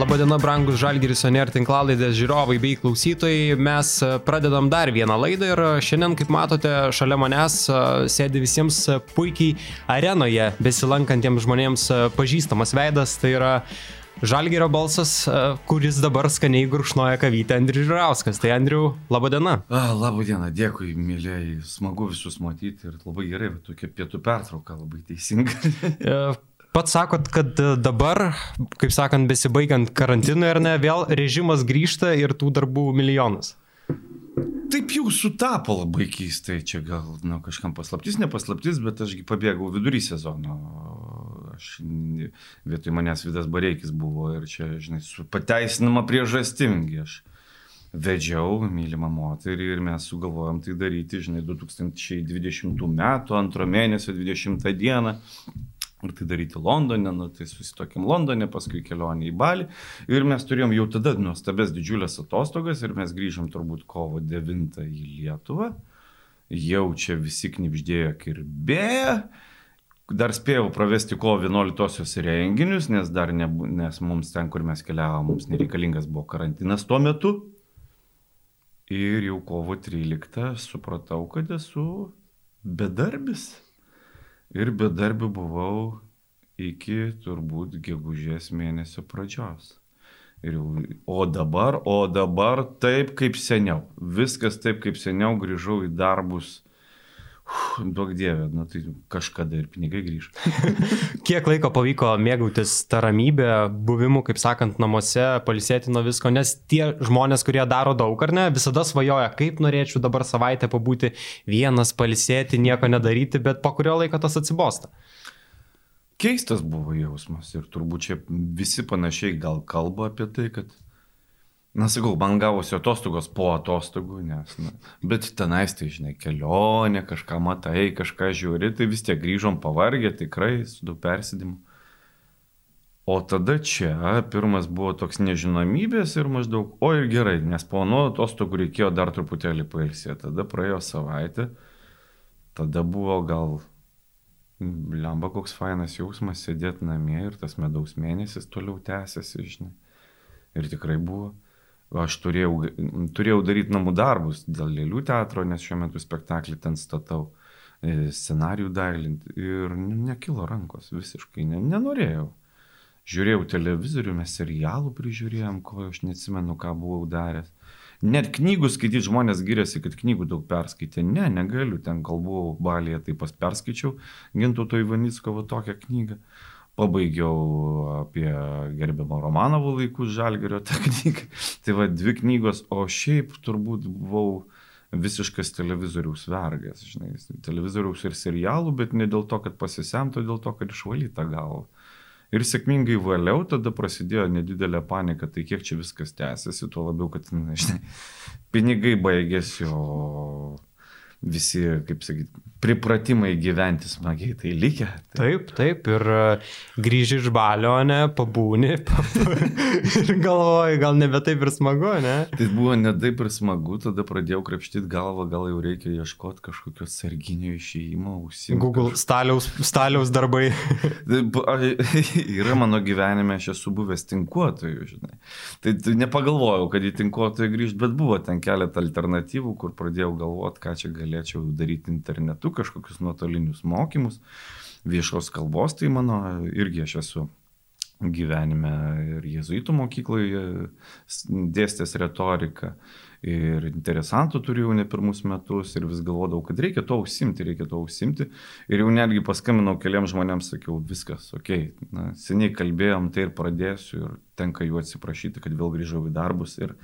Labadiena, brangus Žalgiris Oner tinklalaidės žiūrovai bei klausytojai. Mes e, pradedam dar vieną laidą ir šiandien, kaip matote, šalia manęs e, sėdi visiems puikiai arenoje besilankantiems žmonėms e, pažįstamas veidas. Tai yra Žalgirio balsas, kuris dabar skaniai gurkšnoja kavytę Andrius Žirauskas. Tai Andriu, laba diena. Labą dieną, dėkui, mėlyjei, smagu visus matyti ir labai gerai, tokia pietų pertrauka, labai teisinga. Pats sakot, kad dabar, kaip sakant, besibaigiant karantinui ar ne, vėl režimas grįžta ir tų darbų milijonas. Taip jau sutapo labai keistai, čia gal nu, kažkam paslaptis, nepaslaptis, bet ašgi pabėgau vidury sezono. Aš vietoj manęs Vidas Bareikis buvo ir čia, žinai, su pateisinama priežastimgi aš vedžiau mylimą moterį ir mes sugalvojom tai daryti, žinai, 2020 metų, antro mėnesio 20 dieną ir tai daryti Londone, nu, tai susitokim Londone, paskui kelionė į Balį. Ir mes turėjom jau tada nuostabės didžiulės atostogas ir mes grįžom turbūt kovo 9 į Lietuvą. Jau čia visi knipždėjo kirbėję. Dar spėjau pravesti kovo 11-osios renginius, nes ne, nes mums ten, kur mes keliavom, mums nereikalingas buvo karantinas tuo metu. Ir jau kovo 13 supratau, kad esu bedarbis. Ir bedarbiu buvau iki turbūt gegužės mėnesio pradžios. Ir, o dabar, o dabar taip kaip seniau. Viskas taip kaip seniau, grįžau į darbus Daug dievė, nu, tai kažkada ir pinigai grįž. Kiek laiko pavyko mėgautis tą ramybę, buvimu, kaip sakant, namuose, palisėti nuo visko, nes tie žmonės, kurie daro daug ar ne, visada svajoja, kaip norėčiau dabar savaitę pabūti vienas, palisėti, nieko nedaryti, bet po kurio laiko tas atsibosta. Keistas buvo jausmas ir turbūt čia visi panašiai gal kalba apie tai, kad Na, sakau, man gavosi atostogos po atostogų, nes, na, bet tenais, tai žinai, kelionė, kažką matai, kažką žiūri, tai vis tiek grįžom pavargę, tikrai, su daug persidimu. O tada čia pirmas buvo toks nežinomybės ir maždaug, o ir gerai, nes po nuo atostogų reikėjo dar truputėlį pailsėti. Tada praėjo savaitė, tada buvo gal, lemba koks fainas jausmas sėdėti namie ir tas medaus mėnesis toliau tęsiasi, žinai. Ir tikrai buvo aš turėjau, turėjau daryti namų darbus dėl lėlių teatro, nes šiuo metu spektaklį ten statau, e, scenarijų dailinti ir nekilo rankos visiškai, ne, nenorėjau. Žiūrėjau televizorių, mes serialų prižiūrėjom, ko aš neatsimenu, ką buvau daręs. Net knygų skaityti žmonės giriasi, kad knygų daug perskaitė. Ne, negaliu, ten kalbų balėje taip pas perskaičiau Gintuto Ivanickovo tokią knygą pabaigiau apie gerbiamą Romanovo laikus Žalgerio tą knygą. Tai va, dvi knygos, o šiaip turbūt buvau visiškas televizoriaus vergas, žinai, televizoriaus ir serialų, bet ne dėl to, kad pasisemtų, dėl to, kad išvalyta galva. Ir sėkmingai valiau, tada prasidėjo nedidelė panika, tai kiek čia viskas tęsiasi, tuo labiau, kad, na, žinai, pinigai baigėsi, o visi, kaip sakyti, pripratimai gyventi smagiai tai likę. Tai. Taip, taip, ir e, grįži iš balio, ne, pabūni ir galvoji, gal nebe taip ir smagu, ne? Tai buvo ne taip ir smagu, tada pradėjau krapštyti galvą, gal jau reikia ieškoti kažkokio sarginio išėjimo, užsiimti. Google kažkok... staliaus, staliaus darbai. Yra mano gyvenime, aš esu buvęs tinkuotojų, žinai. Tai, tai nepagalvojau, kad į tinkuotojų grįžti, bet buvo ten keletą alternatyvų, kur pradėjau galvoti, ką čia galėčiau daryti internetu metu kažkokius nuotolinius mokymus viešos kalbos, tai mano irgi aš esu gyvenime ir jėzuitų mokykloje dėstęs retoriką ir interesantų turėjau ne pirmus metus ir vis galvodavau, kad reikia to užsimti, reikia to užsimti. Ir jau netgi paskambinau keliams žmonėms, sakiau, viskas, okay. na, seniai kalbėjom, tai ir pradėsiu ir tenka jų atsiprašyti, kad vėl grįžau į darbus ir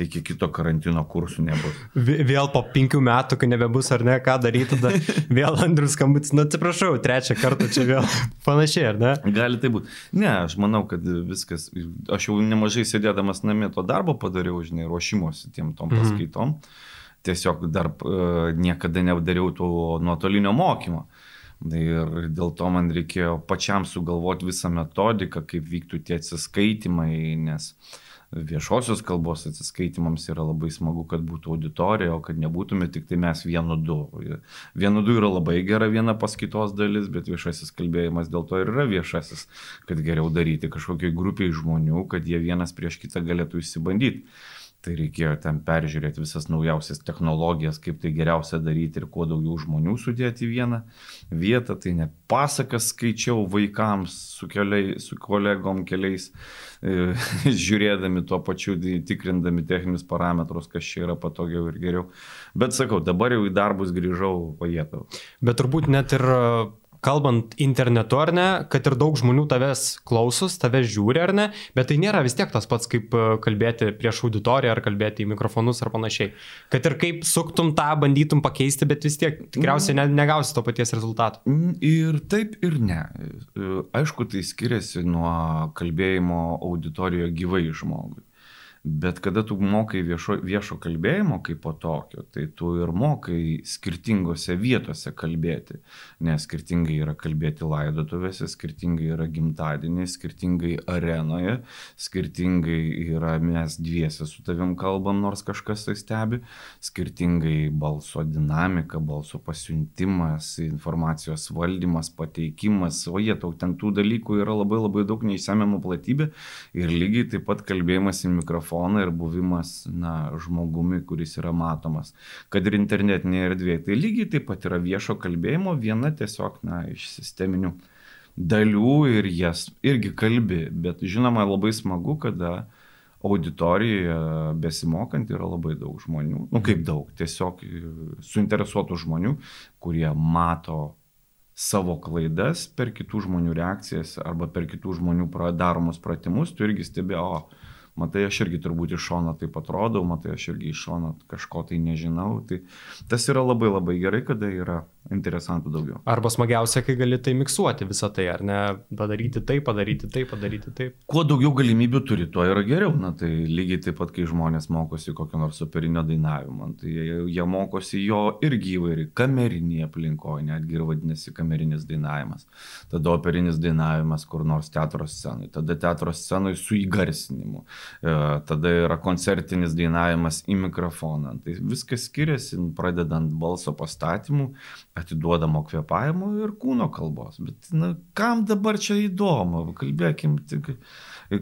iki kito karantino kursų nebus. Vėl po penkių metų, kai nebebus ar ne, ką daryti, tada vėl Andrius skambutis, nu atsiprašau, trečią kartą čia vėl panašiai, ar ne? Gali tai būti. Ne, aš manau, kad viskas, aš jau nemažai sėdėdamas namie to darbo padariau, žinai, ruošimuosi tiem tom mhm. paskaitom. Mm. Tiesiog dar uh, niekada nedariau to nuotolinio mokymo. Ir dėl to man reikėjo pačiam sugalvoti visą metodiką, kaip vyktų tie atsiskaitimai, nes viešosios kalbos atsiskaitimams yra labai smagu, kad būtų auditorija, o kad nebūtume tik tai mes vienu du. Vienu du yra labai gera viena pas kitos dalis, bet viešasis kalbėjimas dėl to ir yra viešasis, kad geriau daryti kažkokiai grupiai žmonių, kad jie vienas prieš kitą galėtų įsibandyti. Tai reikėjo ten peržiūrėti visas naujausias technologijas, kaip tai geriausia daryti ir kuo daugiau žmonių sudėti į vieną vietą. Tai ne pasakas skaičiau vaikams su, keliai, su kolegom keliais, e, žiūrėdami tuo pačiu, tikrindami techninius parametrus, kas čia yra patogiau ir geriau. Bet sakau, dabar jau į darbus grįžau, pajėtau. Bet turbūt net ir kalbant internetu ar ne, kad ir daug žmonių tavęs klausos, tavęs žiūri ar ne, bet tai nėra vis tiek tas pats, kaip e, kalbėti prieš auditoriją ar kalbėti į mikrofonus ar panašiai. Kad ir kaip suktum tą, bandytum pakeisti, bet vis tiek tikriausiai ne, negausi to paties rezultato. Mm, ir taip, ir ne. E, aišku, tai skiriasi nuo kalbėjimo auditorijoje gyvai žmogui. Bet kada tu mokai viešo, viešo kalbėjimo kaip po tokio, tai tu ir mokai skirtingose vietose kalbėti. Nes skirtingai yra kalbėti laidotuvėse, skirtingai yra gimtadieniai, skirtingai arenoje, skirtingai yra mes dviese su tavim kalbam, nors kažkas tai stebi, skirtingai balso dinamika, balso pasiuntimas, informacijos valdymas, pateikimas, o jie tau ten tų dalykų yra labai labai daug neišsamiamų platybė. Ir lygiai taip pat kalbėjimas į mikrofoną telefoną ir buvimas, na, žmogumi, kuris yra matomas. Kad ir internetinėje erdvėje. Tai lygiai taip pat yra viešo kalbėjimo viena tiesiog, na, iš sisteminių dalių ir jas irgi kalbi. Bet žinoma, labai smagu, kada auditorijoje besimokant yra labai daug žmonių. Nu, kaip daug, tiesiog suinteresuotų žmonių, kurie mato savo klaidas per kitų žmonių reakcijas arba per kitų žmonių daromus pratimus, tu irgi stebi, o matai, aš irgi turbūt iš šono taip atrodau, matai, aš irgi iš šono kažko tai nežinau. Tai tas yra labai labai gerai, kada yra interesantų daugiau. Arba smagiausia, kai gali tai miksuoti visą tai, ar ne, padaryti taip, padaryti taip, padaryti taip. Kuo daugiau galimybių turi, tuo yra geriau. Na tai lygiai taip pat, kai žmonės mokosi kokio nors operinio dainavimo, tai jie, jie mokosi jo irgi įvairiai, kamerinėje aplinkoje, netgi ir vadinasi kamerinis dainavimas. Tada operinis dainavimas kur nors teatro scenai, tada teatro scenai su įgarsinimu, tada yra koncertinis dainavimas į mikrofoną. Tai viskas skiriasi, pradedant balso pastatymu atiduodamo kvėpavimo ir kūno kalbos. Bet na, kam dabar čia įdomu? Kalbėkim tik.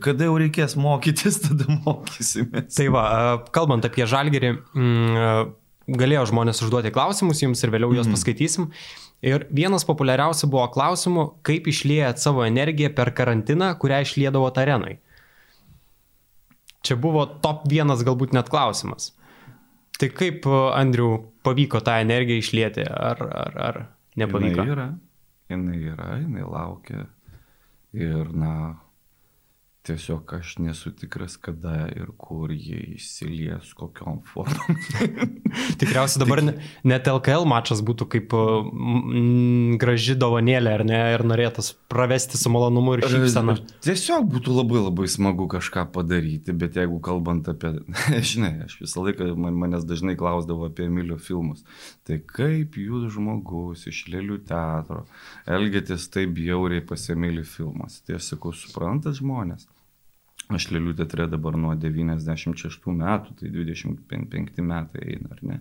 Kada jau reikės mokytis, tada mokysimės. Tai va, kalbant apie žalgerį, mm, galėjo žmonės užduoti klausimus jums ir vėliau juos mm. paskaitysim. Ir vienas populiariausių buvo klausimų, kaip išliejat savo energiją per karantiną, kurią išliedavo arenai. Čia buvo top vienas galbūt net klausimas. Tai kaip, Andriu, pavyko tą energiją išlėti, ar, ar, ar nepavyko? Jinai yra, jinai yra, jinai laukia. Ir, na, Tiesiog aš nesu tikras, kada ir kur jie įsilies, kokiom formom. Tikriausiai dabar net LKL mačas būtų kaip mm, graži dovanėlė, ar ne, ir norėtas pravesti su malonumu ir šypsena. Tiesiog būtų labai labai smagu kažką padaryti, bet jeigu kalbant apie, žinai, aš visą laiką man, manęs dažnai klausdavo apie Emilio filmus, tai kaip jūs žmogus iš Lėlių teatro elgėtės taip bjauriai pas Emilį filmas. Tai aš sakau, suprantat žmonės. Aš Lėlių teatre dabar nuo 96 metų, tai 25 metai eina, ar ne?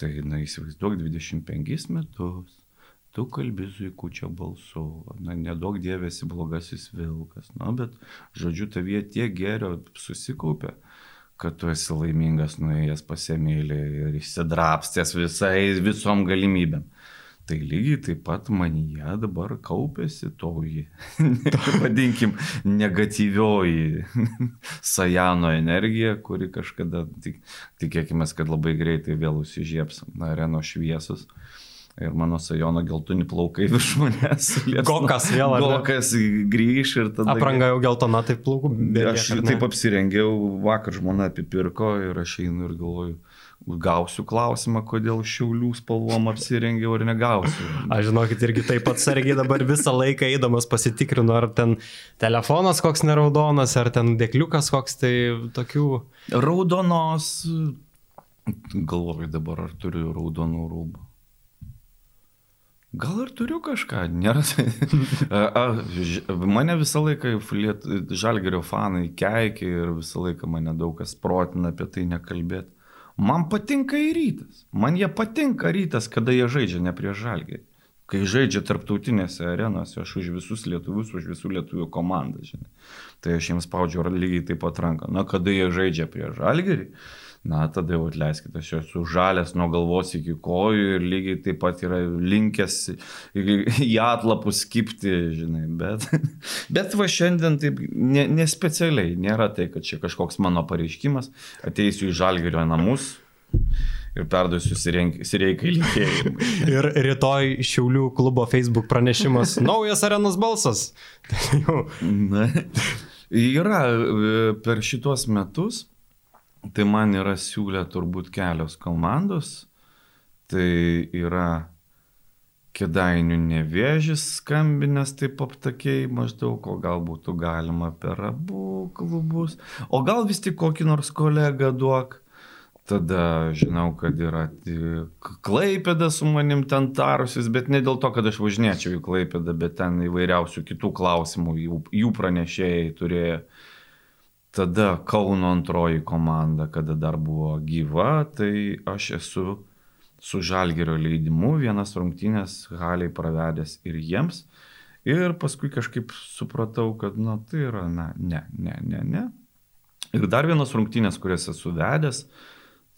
Tai, na, įsivaizduok, 25 metus, tu kalbi zuikučio balsu, na, nedaug dievėsi blogasis vilkas, na, bet, žodžiu, tavyje tiek gerio susikaupia, kad tu esi laimingas nuėjęs pasemėlį ir išsidrapstęs visai, visom galimybėm. Tai lygiai taip pat manyje dabar kaupėsi toji, vadinkim, negatyvioji Sajano energija, kuri kažkada, tik, tikėkime, kad labai greitai vėl užsižieps areno šviesus. Ir mano sajono geltoni plaukai virš manęs. Gokas vėl. Gokas grįž ir tada. Apranga jau geltona, tai plaukų. Aš taip apsirengiau, vakar žmona apipirko ir aš einu ir galvoju gausiu klausimą, kodėl šiaulių spalvom apsirengiau ar negausiu. Aš žinokit, irgi taip atsargiai dabar visą laiką eidamas pasitikrinu, ar ten telefonas koks neraudonas, ar ten dėkliukas koks, tai tokių. Raudonos, galvoju dabar, ar turiu raudonų rūbų. Gal ir turiu kažką, nėra. A, a, mane visą laiką liet, žalgerio fanai keikia ir visą laiką mane daug kas protina apie tai nekalbėti. Man patinka ir rytas. Man jie patinka rytas, kada jie žaidžia ne prieš žalgerį. Kai žaidžia tarptautinėse arenose, aš už visus lietuvius, už visų lietuvių komandą, žinai. Tai aš jiems spaudžiu lygiai taip pat ranką. Na, kada jie žaidžia prieš žalgerį, na, tada jau atleiskite, aš esu žalės nuo galvos iki kojų ir lygiai taip pat yra linkęs į atlapus skipti, žinai. Bet, bet va šiandien taip ne, nespecialiai, nėra tai, kad čia kažkoks mano pareiškimas, ateisiu į žalgerio namus ir perduosiu sireikai linkėjimai. Ir rytoj Šiaulių klubo Facebook pranešimas. Naujas arenos balsas. Tai. Na, yra e, per šitos metus, tai man yra siūlę turbūt kelios komandos. Tai yra Kedainių nevėžys skambinės taip aptakiai maždaug, o gal būtų galima per abu klubus, o gal vis tik kokį nors kolegą duok. Tada žinau, kad yra Klaipėda su manim ten tarusis, bet ne dėl to, kad aš važinėčiau į Klaipėdą, bet ten įvairiausių kitų klausimų jų, jų pranešėjai turėjo. Tada Kauno antroji komanda, kada dar buvo gyva, tai aš esu su Žalgerio leidimu vienas rungtynės haliai pravedęs ir jiems. Ir paskui kažkaip supratau, kad, na, tai yra, na, ne, ne, ne, ne. Ir dar vienas rungtynės, kurias esu vedęs,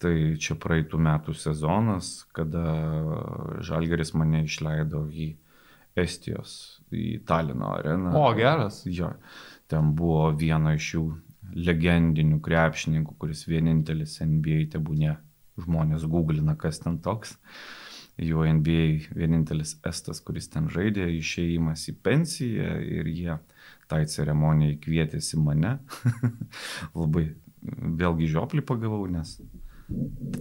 tai čia praeitų metų sezonas, kada Žalgeris mane išleido į Estijos, į Talino areną. O, geras. Jo, ten buvo viena iš jų legendinių krepšininkų, kuris vienintelis NBA tebūnė. Žmonės googlina, kas ten toks. Jo NBA vienintelis estas, kuris ten žaidė, išėjimas į pensiją ir jie tai ceremonijai kvietėsi mane. Labai vėlgi žioplį pagavau, nes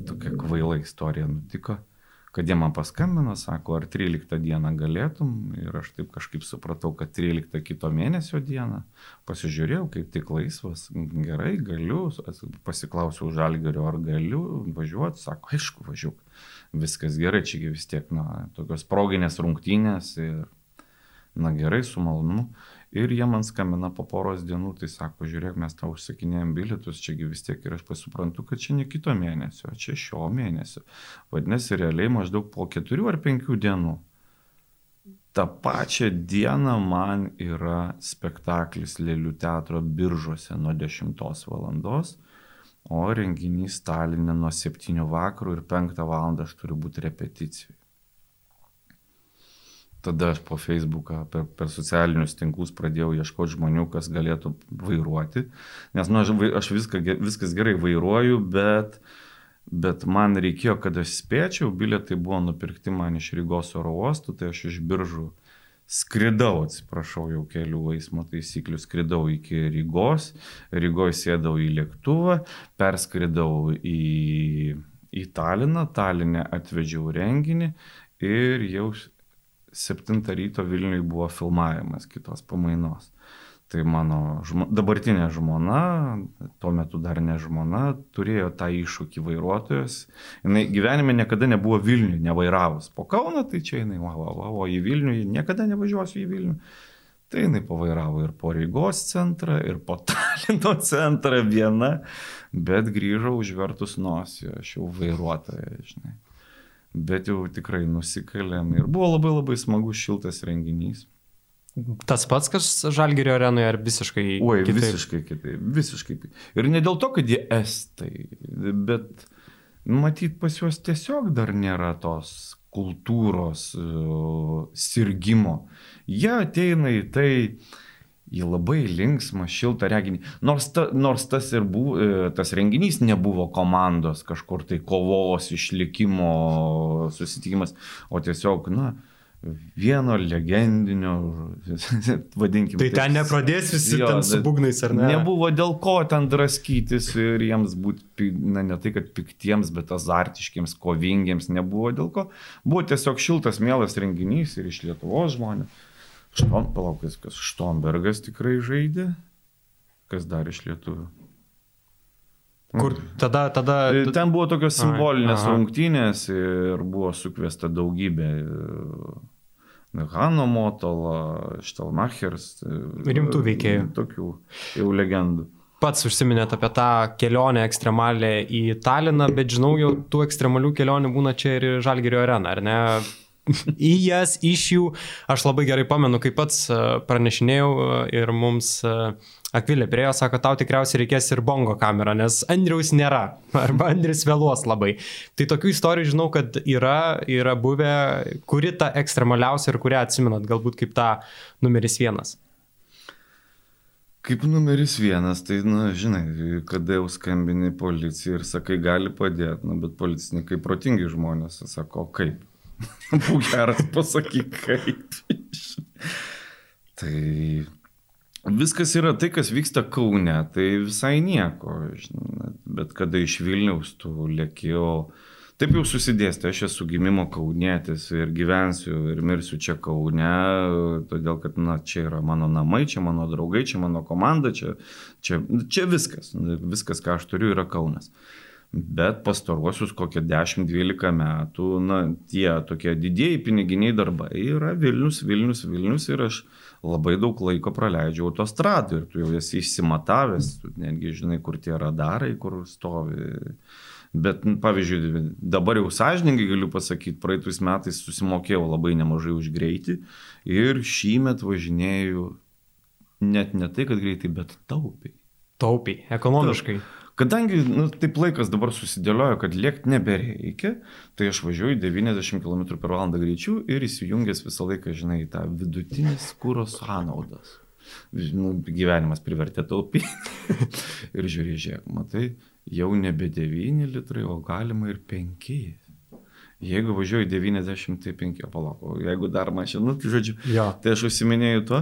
tokia kvaila istorija nutiko kad jie man paskambino, sako, ar 13 dieną galėtum? Ir aš taip kažkaip supratau, kad 13 kito mėnesio dieną. Pasižiūrėjau, kaip tik laisvas, gerai, galiu, pasiklausiau žalgerio, ar galiu važiuoti, sako, aišku, važiuok, viskas gerai, čiagi vis tiek, na, tokios proginės rungtynės ir, na gerai, su malonumu. Ir jie man skambina po poros dienų, tai sako, žiūrėk, mes tau užsakinėjom bilietus, čiagi vis tiek ir aš pasuprantu, kad čia ne kito mėnesio, čia šio mėnesio. Vadinasi, realiai maždaug po keturių ar penkių dienų. Ta pačia diena man yra spektaklis Lėlių teatro biržuose nuo 10 valandos, o renginys Stalinė nuo 7 vakarų ir 5 val. aš turiu būti repeticijoje. Tada aš po Facebooką, per, per socialinius tinklus pradėjau ieškoti žmonių, kas galėtų vairuoti. Nes, na, nu, aš, aš viską, viskas gerai vairuoju, bet, bet man reikėjo, kad aš spėčiau, bilietai buvo nupirkti man iš Rygos oro uostų, tai aš iš biržų skridau, atsiprašau, jau kelių eismo taisyklių, skridau iki Rygos, Rygoje sėdau į lėktuvą, perskridau į, į Taliną, Talinę atvedžiau renginį ir jau 7 ryto Vilniui buvo filmavimas kitos pamainos. Tai mano žmo, dabartinė žmona, tuo metu dar ne žmona, turėjo tą iššūkį vairuotojas. Jis gyvenime niekada nebuvo Vilniui, nevairavus. Po Kauną, tai čia jinai, va, va, va, o į Vilnių, niekada nevažiuosiu į Vilnių. Tai jinai pavairavo ir po Rygos centrą, ir po Talino centrą viena, bet grįžau užvertus nosį, aš jau vairuotoja, žinai bet jau tikrai nusikalėm ir buvo labai labai smagus šiltas renginys. Tas pats, kas Žalgerio arenoje, ar visiškai Oi, kitaip? visiškai kitaip, visiškai. Ir ne dėl to, kad jie estai, bet matyt pas juos tiesiog dar nėra tos kultūros uh, sirgymo. Jie ateina į tai, uh, į labai linksmą, šiltą reginį. Nors, ta, nors tas, buvo, e, tas renginys nebuvo komandos kažkur tai kovos, išlikimo susitikimas, o tiesiog, na, vieno legendinio, vadinkime. Tai ten nepradės visi jo, ten su būgnais, ar ne? Nebuvo dėl ko ten draskytis ir jiems būti, na ne tai, kad piktiems, bet azartiškiams, kovingiems nebuvo dėl ko. Buvo tiesiog šiltas, mielas renginys ir iš Lietuvos žmonės. Štom, palaukis, kas Štombergas tikrai žaidė, kas dar iš lietuvių. Kur tada, tada... E, ten buvo tokios simbolinės Ai, rungtynės ir buvo sukviesta daugybė Hano Motola, Štelmachers. Rimtų veikėjų. Tokių jau legendų pats užsiminėt apie tą kelionę ekstremalę į Taliną, bet žinau, jau tų ekstremalių kelionių būna čia ir Žalgirio arena, ar ne? Į jas, iš jų. Aš labai gerai pamenu, kaip pats e, pranešinėjau e, ir mums e, Akvilė priejo, sako, tau tikriausiai reikės ir bongo kamerą, nes Andriaus nėra, arba Andrius vėluos labai. Tai tokių istorijų žinau, kad yra, yra buvę, kuri ta ekstremaliausia ir kurią atsimenat, galbūt kaip ta numeris vienas. Kaip numeris vienas, tai, na, žinai, kada jau skambini policijai ir sakai, gali padėti, na, bet policininkai protingi žmonės, sako, kaip? Būk geras, pasakyk, kaip. tai viskas yra tai, kas vyksta Kaune, tai visai nieko, bet kada iš Vilniaus tu lėkėjau Taip jau susidėstė, aš esu gimimo kaunėtis ir gyvensiu ir mirsiu čia kaune, todėl kad, na, čia yra mano namai, čia mano draugai, čia mano komanda, čia, čia, čia viskas, viskas, ką aš turiu, yra Kaunas. Bet pastaruosius kokią 10-12 metų, na, tie tokie didieji piniginiai darbai yra Vilnius, Vilnius, Vilnius ir aš labai daug laiko praleidžiu autostradų ir tu jau esi išsimatavęs, tu netgi žinai, kur tie radarai, kur stovi Bet, nu, pavyzdžiui, dabar jau sąžininkai galiu pasakyti, praeitus metais susimokėjau labai nemažai už greitį ir šį metą važinėjau net ne tai, kad greitai, bet taupiai. Taupiai, ekonomiškai. Ta, kadangi nu, taip laikas dabar susidėliojo, kad lėkti nebereikia, tai aš važiuoju 90 km per valandą greičiu ir įsijungęs visą laiką, žinai, tą vidutinės kūros sąnaudas. Nu, gyvenimas privertė taupyti. ir žiūrėjau, žiūrėk, matai, jau nebe 9 litrai, o galima ir 5. Jeigu važiuoju 90, tai 5, palauk, o jeigu dar mašina, nu, tai žodžiu, ja. tai aš užsiminėjau tuo.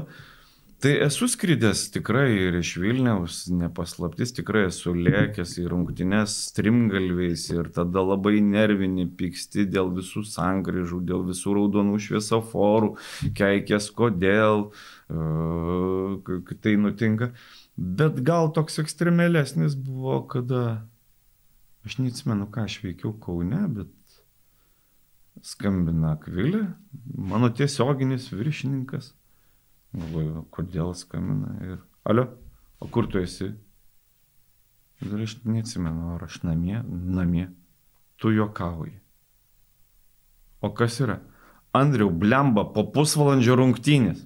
Tai esu skridęs tikrai ir iš Vilniaus, nepaslaptis, tikrai esu lėkęs į rungtynes strimgalviais ir tada labai nervinį pyksti dėl visų sankryžų, dėl visų raudonų šviesoforų, keikės kodėl, uh, tai nutinka. Bet gal toks ekstremalesnis buvo, kada aš neatsimenu, ką aš veikiau Kaune, bet skambina Akvilė, mano tiesioginis viršininkas. Galvoju, kodėl skambina ir, alio, o kur tu esi? Ir aš neatsimenu, ar aš namie, namie, tu juokauji. O kas yra? Andriau, blemba, po pusvalandžio rungtynės.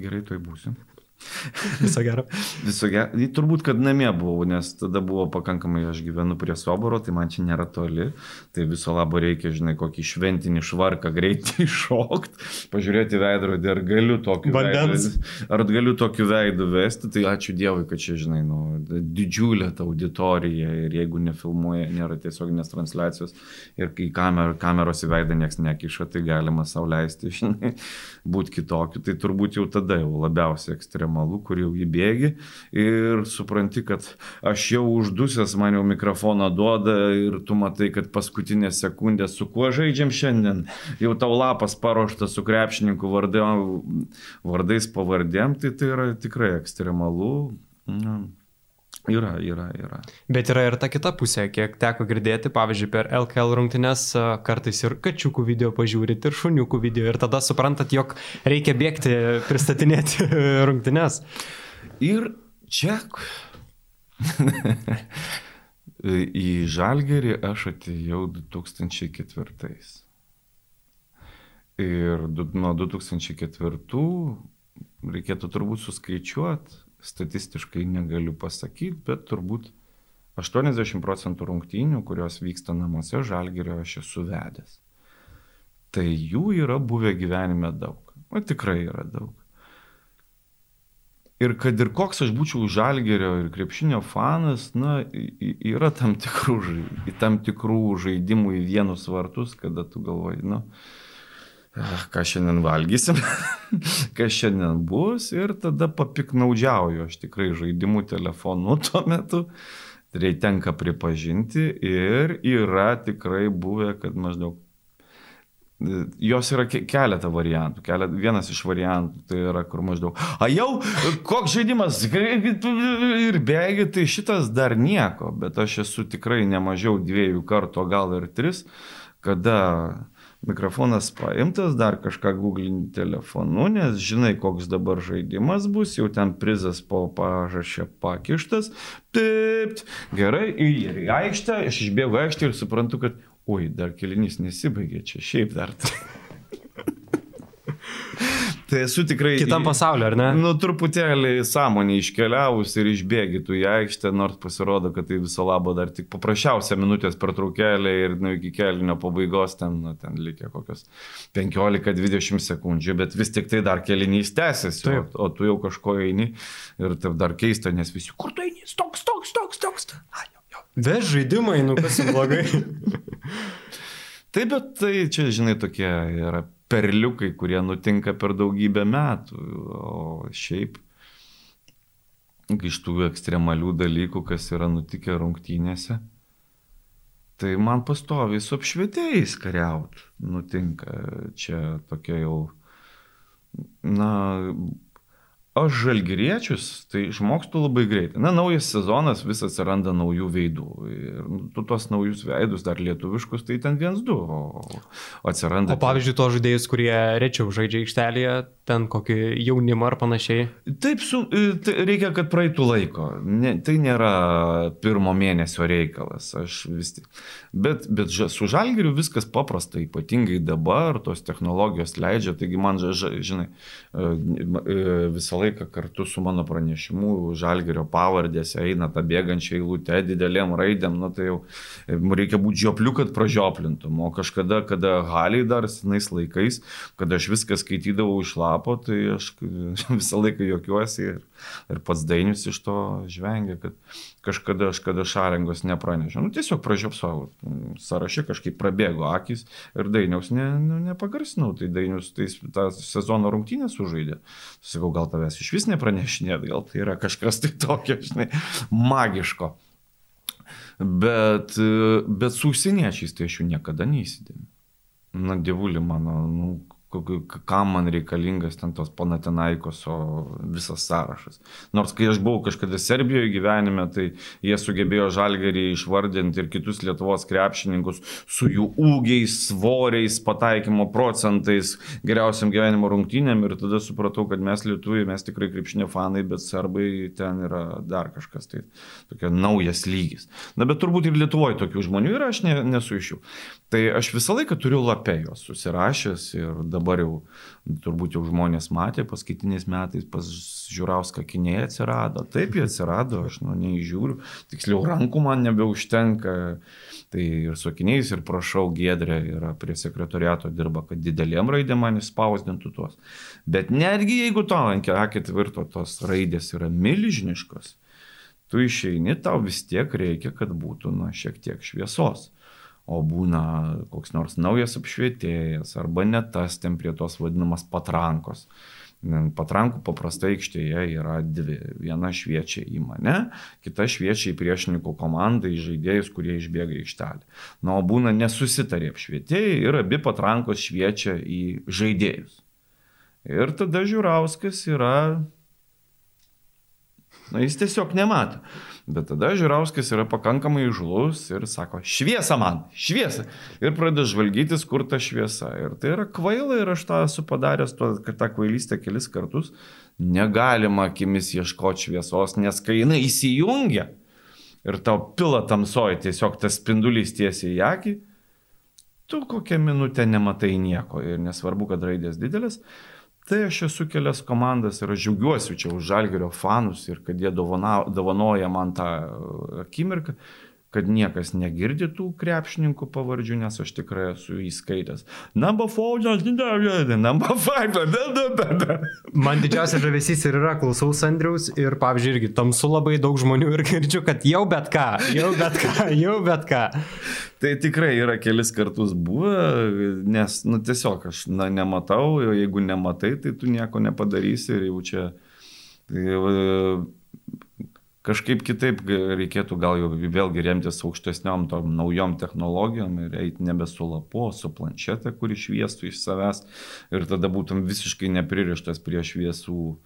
Gerai, tuoj būsiu. Viso gero. Viso gero. Turbūt, kad namie buvau, nes tada buvo pakankamai, aš gyvenu prie Soboro, tai man čia nėra toli. Tai viso labo reikia, žinai, kokį šventinį švarką greitai iššokti, pažiūrėti veidrodį, ar galiu tokiu Vandens. veidu. Ar galiu tokiu veidu vesti, tai ačiū Dievui, kad čia, žinai, nu, didžiulė ta auditorija ir jeigu nefilmuoja, nėra tiesioginės transliacijos ir kai kamer, kameros į veidą niekas nekiša, tai galima sauliaisti, žinai, būti kitokiu. Tai turbūt jau tada jau labiausiai ekstremaliai ekstremalu, kur jau įbėgi ir supranti, kad aš jau uždusęs, man jau mikrofoną duoda ir tu matai, kad paskutinė sekundė, su kuo žaidžiam šiandien, jau tau lapas paruoštas su krepšininku vardėm, vardais pavardėm, tai tai yra tikrai ekstremalu. Na, Yra, yra, yra. Bet yra ir ta kita pusė, kiek teko girdėti, pavyzdžiui, per LKL rungtynes kartais ir kačiukų video pažiūrit, ir šuniukų video, ir tada suprantat, jog reikia bėgti, pristatinėti rungtynes. Ir čia į Žalgerį aš atėjau 2004. Ir nuo 2004 reikėtų turbūt suskaičiuoti statistiškai negaliu pasakyti, bet turbūt 80 procentų rungtynių, kurios vyksta namuose, žalgerio aš esu vedęs. Tai jų yra buvę gyvenime daug. O tikrai yra daug. Ir kad ir koks aš būčiau žalgerio ir krepšinio fanas, na, yra tam tikrų, tam tikrų žaidimų į vienus vartus, kada tu galvoji, nu, ką šiandien valgysim, kas šiandien bus ir tada papiknaudžiauju aš tikrai žaidimų telefonu tuo metu. Tai tenka pripažinti ir yra tikrai buvę, kad maždaug jos yra keletą variantų. Kelet, vienas iš variantų tai yra, kur maždaug, a jau, koks žaidimas, ir bėgi, tai šitas dar nieko, bet aš esu tikrai nemažiau dviejų kartų, gal ir tris, kada mikrofonas paimtas, dar kažką googlinti telefonu, nes žinai, koks dabar žaidimas bus, jau ten prizas po pažašę pakištas. Taip, gerai, ir į aikštę, aš išbėgu aikštę ir suprantu, kad, oi, dar kelinys nesibaigė čia, šiaip dar. Tai esu tikrai... Kitam pasauliu, ar ne? Nu, truputėlį sąmonė iškeliavus ir išbėgytų į aikštę, nors pasirodo, kad tai viso labo dar tik paprasčiausia minutės pertraukėlė ir nu, iki kelinio pabaigos ten, nu, ten likę kokios 15-20 sekundžių, bet vis tik tai dar kelinys tęsiasi, o, o tu jau kažko eini ir taip dar keista, nes visi, kur tu eini, toks, toks, toks, toks. Ves žaidimai, nu kas blogai. Taip, bet tai čia, žinai, tokie yra perliukai, kurie nutinka per daugybę metų. O šiaip iš tų ekstremalių dalykų, kas yra nutikę rungtynėse, tai man pastoviai su apšvietėjais kariaut nutinka. Čia tokia jau, na, Aš žalgyriečius, tai išmokstu labai greitai. Na, naujas sezonas, vis atsiranda naujų veidų. Ir nu, tu tos naujus veidus, dar lietuviškus, tai ten viens du. O, atsiranda. O pavyzdžiui, to žaidėjus, kurie rečiau žaidžia aikštelėje, ten kokį jaunimą ar panašiai. Taip, su, tai reikia, kad praeitų laiko. Ne, tai nėra pirmo mėnesio reikalas. Aš vis tik. Bet, bet su žalgiriu viskas paprasta, ypatingai dabar tos technologijos leidžia. Taigi man, žinai, visą laiką kartu su mano pranešimu žalgerio pavardėse eina ta bėgančia eilutė didelėm raidėm, nu tai jau reikia būti žiopliu, kad pražioplintum. O kažkada, kada haliai dar senais laikais, kada aš viską skaitydavau iš lapo, tai aš visą laiką juokiuosi ir, ir pats dainius iš to žvengia, kad kažkada aš kada šarengos nepranešė. Nu, tiesiog pražiopsau. Sarašė kažkaip prabėgo akis ir dainiaus ne, nu, nepagarsinau. Tai dainius tai tą sezono rungtynę sužaidė. Sakau, gal tavęs iš vis nepranešinėt, gal tai yra kažkas tai tokio, žinai, magiško. Bet, bet su užsieniečiais tai aš jų niekada neįsidėmiu. Na, dievulį mano, nu, kam man reikalingas ten tos Panatinaikos, o visas sąrašas. Nors kai aš buvau kažkada Serbijoje gyvenime, tai jie sugebėjo žalgerį išvardinti ir kitus Lietuvos krepšininkus su jų ūgiais, svoriais, pataikymo procentais, geriausiam gyvenimo rungtynėm ir tada supratau, kad mes lietuviai, mes tikrai krepšinio fanai, bet serbai ten yra dar kažkas, tai tokia naujas lygis. Na bet turbūt ir Lietuvoje tokių žmonių yra, aš ne, nesu iš jų. Tai aš visą laiką turiu lapę jos susirašęs ir dabar jau turbūt jau žmonės matė, paskutiniais metais pas Žiūrauską kiniai atsirado. Taip jie atsirado, aš nu neįžiūriu, tiksliau rankų man nebeužtenka. Tai ir su akiniais, ir prašau, Gedrė yra prie sekretoriato dirba, kad didelėm raidėm man įspausdintų tuos. Bet netgi jeigu to ant A4 tos raidės yra milžiniškos, tu išeini, tau vis tiek reikia, kad būtų na šiek tiek šviesos o būna koks nors naujas apšvietėjas arba ne tas ten prie tos vadinamas patrankos. Patrankų paprastai aikštėje yra dvi. Viena šviečia į mane, kita šviečia į priešininkų komandą, į žaidėjus, kurie išbėga į aikštelę. Na, o būna nesusitarė apšvietėjai ir abi patrankos šviečia į žaidėjus. Ir tada Žiūrauskas yra... Na, jis tiesiog nemato. Bet tada Žiūrauskas yra pakankamai žlus ir sako, šviesa man, šviesa. Ir pradeda žvalgytis, kur ta šviesa. Ir tai yra kvaila ir aš tą esu padaręs, kad tą kvailystę kelis kartus. Negalima akimis ieškoti šviesos, nes kai jinai įsijungia ir tau pila tamsoji tiesiog tas spindulys tiesiai į akį, tu kokią minutę nematai nieko ir nesvarbu, kad raidės didelis, Tai aš esu kelias komandas ir aš džiaugiuosi čia už Žalgerio fanus ir kad jie dovana, dovanoja man tą akimirką, kad niekas negirdi tų krepšininkų pavardžių, nes aš tikrai esu įskaitęs. Number 4, number 5, da, da, da, da. Man didžiausias žavesys ir yra, klausau Sandriaus ir, pavyzdžiui, irgi tamsu labai daug žmonių ir girdžiu, kad jau bet ką, jau bet ką, jau bet ką. Tai tikrai yra kelis kartus buvę, nes, nu, tiesiog aš na, nematau, jeigu nematai, tai tu nieko nepadarysi ir jau čia... Tai, kažkaip kitaip reikėtų gal jau vėlgi remtis aukštesniom tom naujom technologijom ir eiti nebe su lapu, su planšetė, kuri šviestų iš savęs ir tada būtum visiškai nepririštas prie šviesų.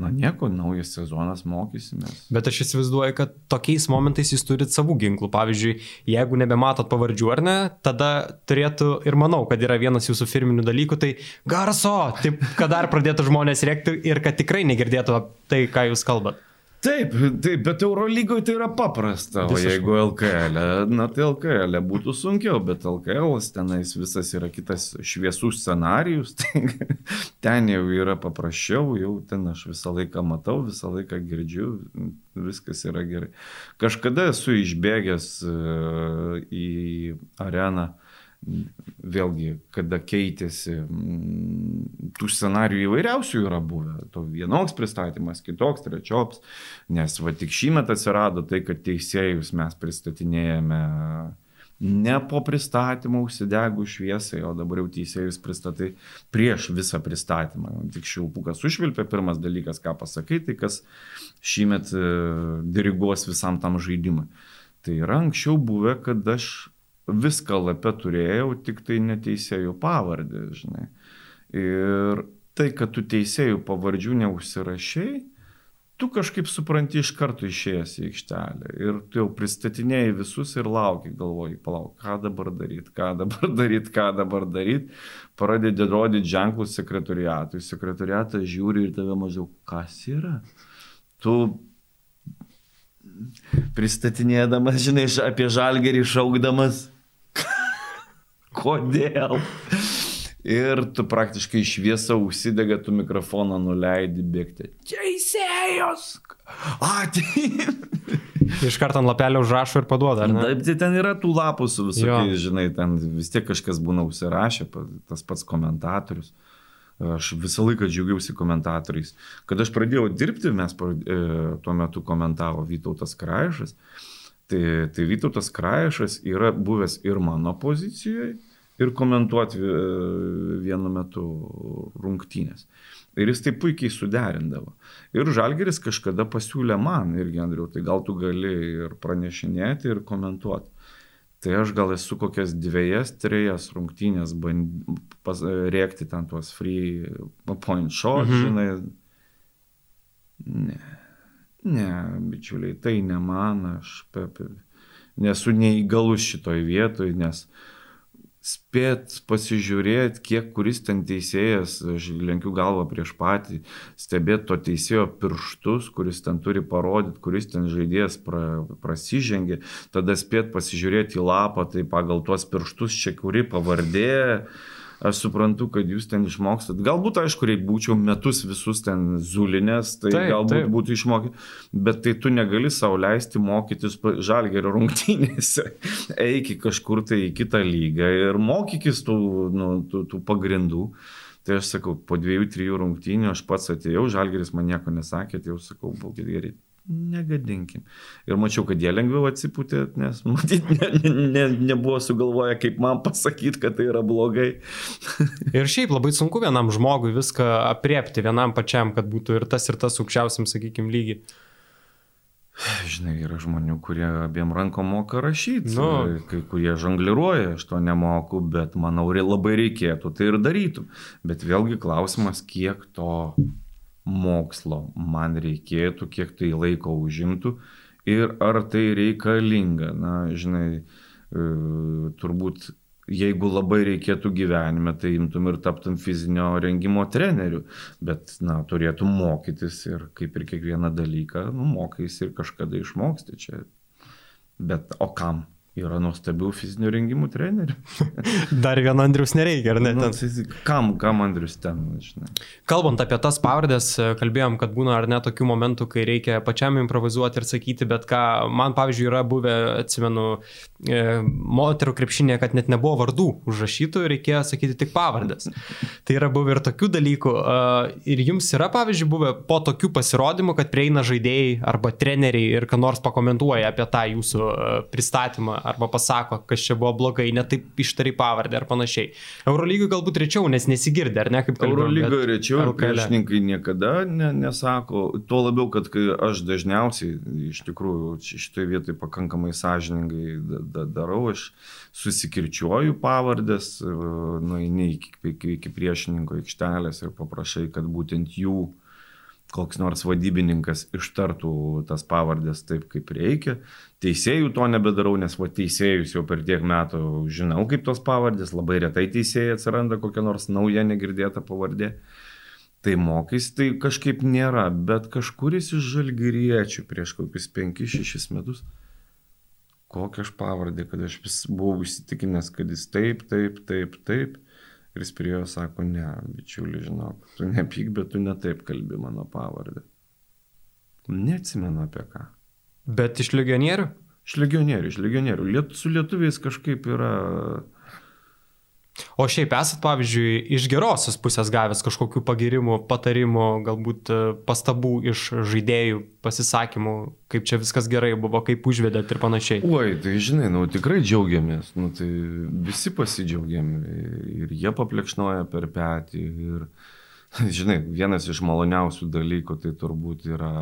Na nieko, naujas sezonas mokysimės. Bet aš įsivaizduoju, kad tokiais momentais jūs turit savų ginklų. Pavyzdžiui, jeigu nebematot pavardžių ar ne, tada turėtų ir manau, kad yra vienas jūsų firminių dalykų, tai garso, taip, kad dar pradėtų žmonės rėkti ir kad tikrai negirdėtų tai, ką jūs kalbat. Taip, taip, bet Eurolygoje tai yra paprasta, o jeigu LKL, na tai LKL būtų sunkiau, bet LKL tenais visas yra kitas šviesų scenarius, tai ten jau yra paprasčiau, jau ten aš visą laiką matau, visą laiką girdžiu, viskas yra gerai. Kažkada esu išbėgęs e, į areną vėlgi, kada keitėsi, mm, tų scenarijų įvairiausių yra buvę. To vienoks pristatymas, kitoks, trečioks, nes va tik šįmet atsirado tai, kad teisėjus mes pristatinėjame ne po pristatymo užsidegų šviesai, o dabar jau teisėjus pristatai prieš visą pristatymą. Tik šilpukas užvilpė, pirmas dalykas, ką pasakai, tai kas šįmet e, diriguos visam tam žaidimui. Tai yra anksčiau buvę, kad aš viską lapę turėjau, tik tai neteisėjų pavardį, žinai. Ir tai, kad tu teisėjų pavardžių neužsirašiai, tu kažkaip supranti iš karto išėjęs į aikštelę. Ir tu jau pristatinėjai visus ir lauki, galvoji, palauk, ką dabar daryti, ką dabar daryti, ką dabar daryti. Pradedi rodyti ženklus sekretoriatui. Sekretoriatas žiūri ir tave mažiau, kas yra. Tu pristatinėdamas, žinai, apie žalgerį šaukdamas, Kodėl? Ir tu praktiškai šviesa užsidega, tu mikrofoną nuleidi bėgti. Teisėjos! Atein! Iš karto ant lapelio užrašo ir paduoda, ar ne? Taip, tai ten yra tų lapų su visokiais, žinai, ten vis tiek kažkas būna užsirašę, tas pats komentatorius. Aš visą laiką džiaugiausi komentatoriais. Kad aš pradėjau dirbti, mes e, tuo metu komentavo Vytautas Kraišas. Tai, tai Vytautas Kraešas yra buvęs ir mano pozicijoje, ir komentuoti e, vienu metu rungtynės. Ir jis tai puikiai suderindavo. Ir Žalgeris kažkada pasiūlė man irgi, Andriu, tai gal tu gali ir pranešinėti, ir komentuoti. Tai aš gal esu kokias dviejas, trejas rungtynės pas, rėkti ten tuos free point shot, mhm. žinai. Ne. Ne, bičiuliai, tai ne man, aš pepe, nesu neįgalus šitoj vietoj, nes spėt pasižiūrėti, kiek kuris ten teisėjas, aš lenkiu galvą prieš patį, stebėti to teisėjo pirštus, kuris ten turi parodyti, kuris ten žaidėjas pra, prasižengė, tada spėt pasižiūrėti į lapą, tai pagal tuos pirštus čia kuri pavardė aš suprantu, kad jūs ten išmokstat. Galbūt, aišku, reikia būčiau metus visus ten zulinės, tai taip, galbūt taip. būtų išmokę, bet tai tu negali savo leisti mokytis žalgerio rungtynėse. Eik kažkur tai į kitą lygą ir mokykis tų, nu, tų, tų pagrindų. Tai aš sakau, po dviejų, trijų rungtynių aš pats atėjau, žalgeris man nieko nesakė, tai jau sakau, būkit geri, negadinkim. Ir mačiau, kad jie lengviau atsipūtė, nes matyt, ne, ne, ne, nebuvo sugalvoję, kaip man pasakyti, kad tai yra blogai. ir šiaip labai sunku vienam žmogui viską apriepti, vienam pačiam, kad būtų ir tas, ir tas aukščiausiam, sakykime, lygiai. Žinai, yra žmonių, kurie abiem rankom moka rašyti, nu. kai kurie žongliruoja, aš to nemoku, bet manau, labai reikėtų tai ir darytų. Bet vėlgi klausimas, kiek to mokslo man reikėtų, kiek tai laiko užimtų ir ar tai reikalinga. Na, žinai, e, turbūt jeigu labai reikėtų gyvenime, tai imtum ir taptum fizinio rengimo treneriu, bet, na, turėtum mokytis ir kaip ir kiekvieną dalyką, nu, mokais ir kažkada išmoksti čia. Bet o kam? Yra nuostabių fizinių rengimų trenerių. Dar vieno Andrius nereikia, ar ne? Nu, ten? kam, kam Andrius ten, žinai. Kalbant apie tas pavardės, kalbėjom, kad būna ar ne tokių momentų, kai reikia pačiam improvizuoti ir sakyti, bet ką, man pavyzdžiui yra buvę, atsimenu, e, moterų krepšinė, kad net nebuvo vardų užrašytų ir reikėjo sakyti tik pavardės. Tai yra buvę ir tokių dalykų. E, ir jums yra, pavyzdžiui, buvę po tokių pasirodymų, kad prieina žaidėjai arba treneriai ir ką nors pakomentuoja apie tą jūsų e, pristatymą arba pasako, kas čia buvo blogai, netaip ištari pavardę ar panašiai. Eurolygai galbūt rečiau, nes nesigirdė, ar ne kaip kalbėjau. Eurolygai rečiau priešininkai niekada ne, nesako, tuo labiau, kad aš dažniausiai iš tikrųjų šitoje vietoje pakankamai sąžiningai da, da, darau, aš susikirčiuoju pavardės, nueini iki, iki, iki priešininko aikštelės ir paprašai, kad būtent jų koks nors vadybininkas ištartų tas pavardės taip, kaip reikia. Teisėjų to nebedarau, nes va teisėjus jau per tiek metų žinau, kaip tos pavardės, labai retai teisėjai atsiranda kokia nors nauja negirdėta pavardė. Tai mokys, tai kažkaip nėra, bet kažkuris iš žalgyriečių prieš kokius 5-6 metus, kokią aš pavardį, kad aš vis buvau įsitikinęs, kad jis taip, taip, taip, taip. Ir jis prie jo sako, ne, bičiuli, žinok, tu nepyk, bet tu netaip kalbi mano pavardę. Neatsimenu apie ką. Bet iš legionierių? Iš legionierių, iš legionierių. Liet, su lietuviais kažkaip yra O šiaip esat, pavyzdžiui, iš gerosios pusės gavęs kažkokių pagirimų, patarimų, galbūt e, pastabų iš žaidėjų pasisakymų, kaip čia viskas gerai buvo, kaip užvedėt ir panašiai. Oi, tai žinai, nu tikrai džiaugiamės, nu tai visi pasidžiaugiam ir jie paplekšnoja per petį ir, žinai, vienas iš maloniausių dalykų tai turbūt yra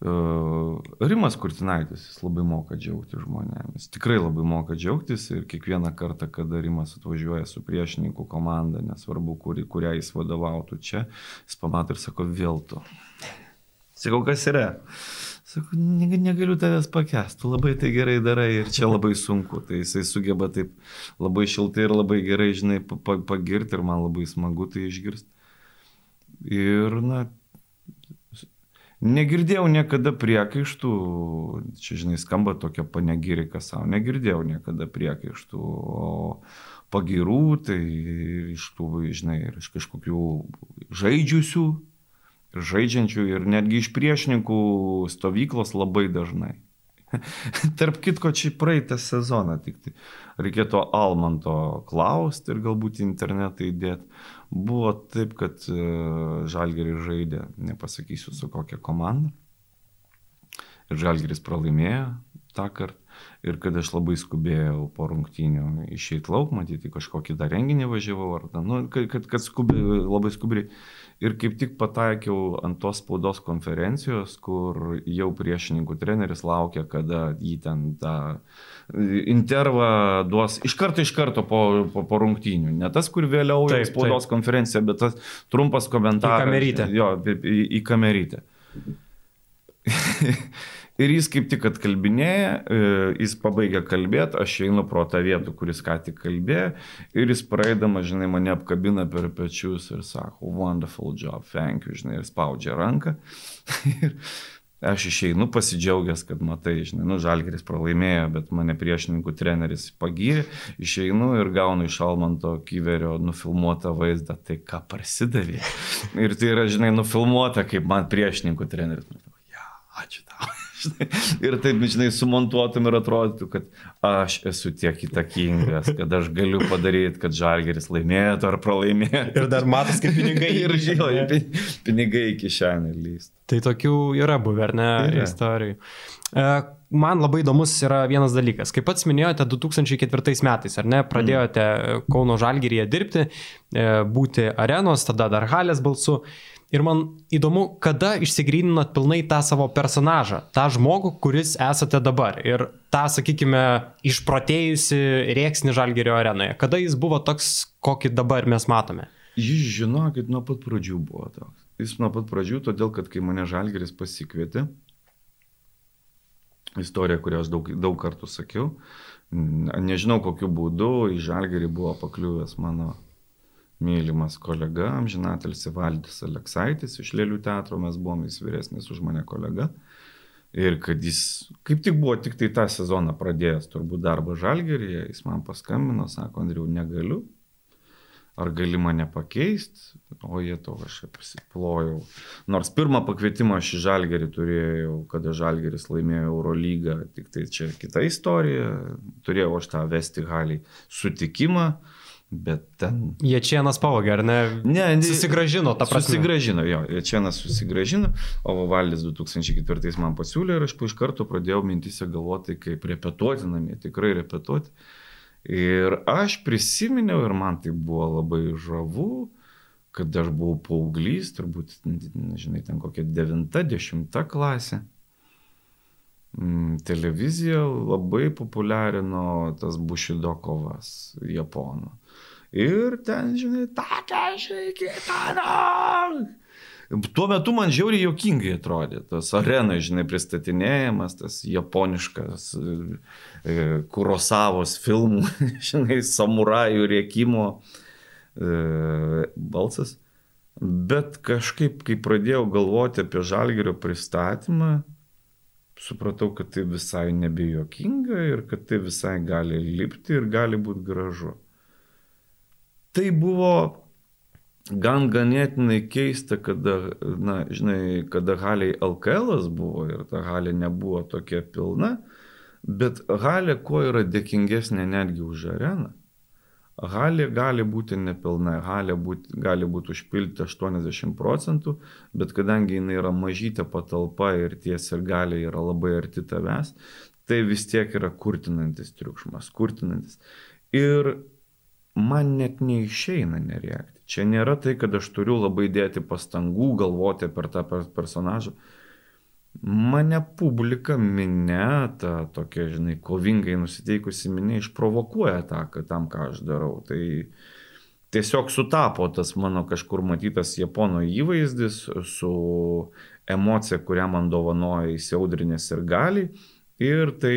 Rimas Kurtinaitis, jis labai moka džiaugtis žmonėmis, tikrai labai moka džiaugtis ir kiekvieną kartą, kada Rimas atvažiuoja su priešininkų komanda, nesvarbu, kuri, kurią jis vadovautų čia, jis pamato ir sako, vėl tu. Sakau, kas yra? Sakau, negaliu tavęs pakęsti, tu labai tai gerai darai ir čia labai sunku. Tai jisai sugeba taip labai šiltai ir labai gerai, žinai, pagirti ir man labai smagu tai išgirsti. Ir, na, Negirdėjau niekada priekaištų, čia žinai, skamba tokia panegirika savo, negirdėjau niekada priekaištų, o pagirų tai iš tų, žinai, iš kažkokių žaidžiusių, žaidžiančių ir netgi iš priešininkų stovyklos labai dažnai. Tarp kitko, čia praeitą sezoną tik tai reikėtų Almanto klausti ir galbūt internetą įdėti. Buvo taip, kad e, Žalgeris žaidė, nepasakysiu su kokia komanda. Ir Žalgeris pralaimėjo tą kartą. Ir kad aš labai skubėjau po rungtynių išeiti lauk, matyti kažkokį dar renginį važiavau, ar nu, kad, kad, kad skubi, labai skubiai ir kaip tik pataikiau ant tos spaudos konferencijos, kur jau priešininkų treneris laukia, kada jį ten tą intervą duos iš karto iš karto po, po, po rungtynių. Ne tas, kur vėliau taip, spaudos taip. konferencija, bet tas trumpas komentaras. Į kamerytę. Jo, į, į kamerytę. Ir jis kaip tik atkalbinėja, e, jis pabaigia kalbėti, aš einu pro tą vietą, kuris ką tik kalbėjo, ir jis praeidama, žinai, mane apkabina per pečius ir sako, wonderful job, thank you, žinai, ir spaudžia ranką. ir aš išeinu pasidžiaugęs, kad matai, žinai, nu, Žalgeris pralaimėjo, bet mane priešininkų treneris pagyrė, išeinu ir gaunu iš Almanto Kyverio nufilmuotą vaizdą, tai ką prasidavė. ir tai yra, žinai, nufilmuota, kaip man priešininkų treneris. Ja, ačiū tau žinai, ir taip, žinai, sumontuotum ir atrodytų, kad aš esu tiek įtakingas, kad aš galiu padaryti, kad žalgeris laimėtų ar pralaimėtų. Ir dar matas, kaip pinigai. ir žinai, pinigai į kišenę lyst. Tai tokių yra buvę, ar ne, yra. istorijų. E, man labai įdomus yra vienas dalykas. Kaip pats minėjote, 2004 metais, ar ne, pradėjote Kauno Žalgiryje dirbti, e, būti arenos, tada dar halės balsu. Ir man įdomu, kada išsigryninot pilnai tą savo personažą, tą žmogų, kuris esate dabar. Ir tą, sakykime, išprotėjusi rėksni Žalgerio arenoje. Kada jis buvo toks, kokį dabar mes matome? Jis žinokit, nuo pat pradžių buvo toks. Jis nuo pat pradžių, todėl kad kai mane Žalgeris pasikvietė, istorija, kurią aš daug, daug kartų sakiau, nežinau kokiu būdu į Žalgerį buvo pakliuvęs mano mylimas kolega, amžinatelsi Valdis Aleksaitis iš Lėlių teatro, mes buvome jis vyresnis už mane kolega. Ir kad jis kaip tik buvo tik tai tą sezoną pradėjęs turbūt darbą žalgeryje, jis man paskambino, sako, Andriu, negaliu, ar gali mane pakeisti, o jie to aš pasiplojau. Nors pirmą pakvietimą aš į žalgerį turėjau, kada žalgeris laimėjo Eurolygą, tik tai čia kita istorija, turėjau aš tą vesti haliai sutikimą Bet ten... Ječienas pavogė, ar ne? Ne, susigražino tą prasme. Susigražino, jo, Ječienas susigražino, o Valdis 2004 man pasiūlė ir aš iš karto pradėjau mintise galvoti, kaip repetuoti namie, tikrai repetuoti. Ir aš prisiminiau ir man tai buvo labai žavu, kad aš buvau paauglys, turbūt, nežinai, ten kokia 9-10 klasė. Mm, televizija labai populiarino tas Bushido kovas japonų. Ir ten, žinai, takešiai kitano. Tuo metu man žiauriai jokingai atrodė tas arena, žinai, pristatinėjimas, tas japoniškas e, Kurosavos filmų, žinai, samurajų riekimo e, balsas. Bet kažkaip, kai pradėjau galvoti apie žalgerio pristatymą, supratau, kad tai visai nebejokinga ir kad tai visai gali lipti ir gali būti gražu tai buvo gan ganėtinai keista, kada, na, žinai, kada haliai LKL buvo ir ta halė nebuvo tokia pilna, bet halė kuo yra dėkingesnė netgi už areną. Halė gali būti nepilna, halė būti, gali būti užpilti 80 procentų, bet kadangi jinai yra mažytė patalpa ir ties ir gali yra labai arti tavęs, tai vis tiek yra kurtinantis triukšmas, kurtinantis. Ir man net neišeina nereakti. Čia nėra tai, kad aš turiu labai dėti pastangų galvoti per tą personažą. Mane publika minė, ta tokia, žinai, kovingai nusiteikusi minė, išprovokuoja tą, kad tam, ką aš darau. Tai tiesiog sutapo tas mano kažkur matytas Japono įvaizdis su emocija, kurią man dovanoja įsiaudrinės ir gali. Ir tai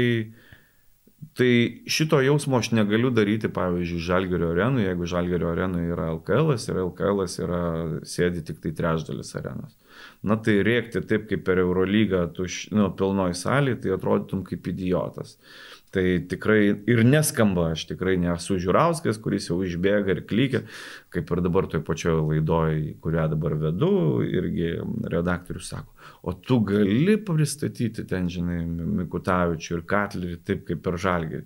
Tai šito jausmo aš negaliu daryti, pavyzdžiui, Žalgerio arenų, jeigu Žalgerio arenų yra LKL ir LKL yra sėdi tik tai trečdalis arenos. Na tai rėkti taip kaip per Eurolygą, tu nu, pilnoj salėje, tai atrodytum kaip idiotas. Tai tikrai ir neskamba, aš tikrai nesu Žiūrauskas, kuris jau išbėga ir klykia, kaip ir dabar toj pačioje laidoje, kurią dabar vedu, irgi redaktorius sako, o tu gali pristatyti ten, žinai, Mikutavičių ir Katlerį taip kaip per žalgį.